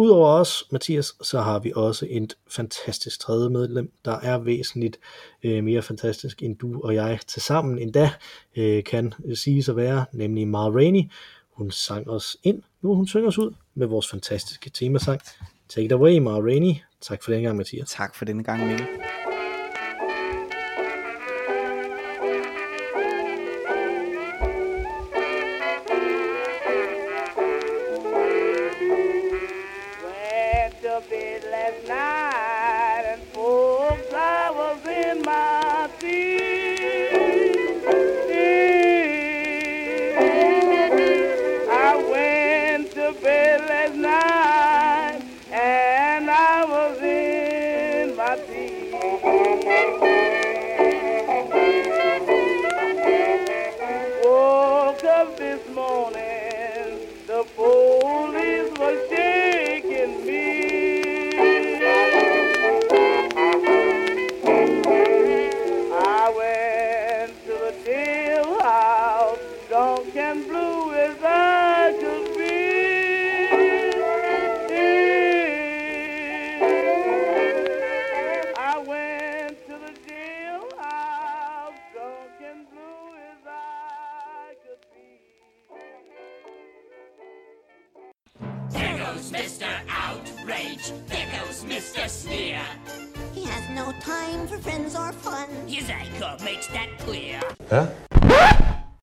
Udover os, Mathias, så har vi også et fantastisk tredje medlem, der er væsentligt øh, mere fantastisk end du og jeg til sammen endda øh, kan sige at være, nemlig Mar Rainey. Hun sang os ind, nu hun synger os ud med vores fantastiske temasang. Take it away, Ma Rainey. Tak for den gang, Mathias. Tak for denne gang, Mikkel.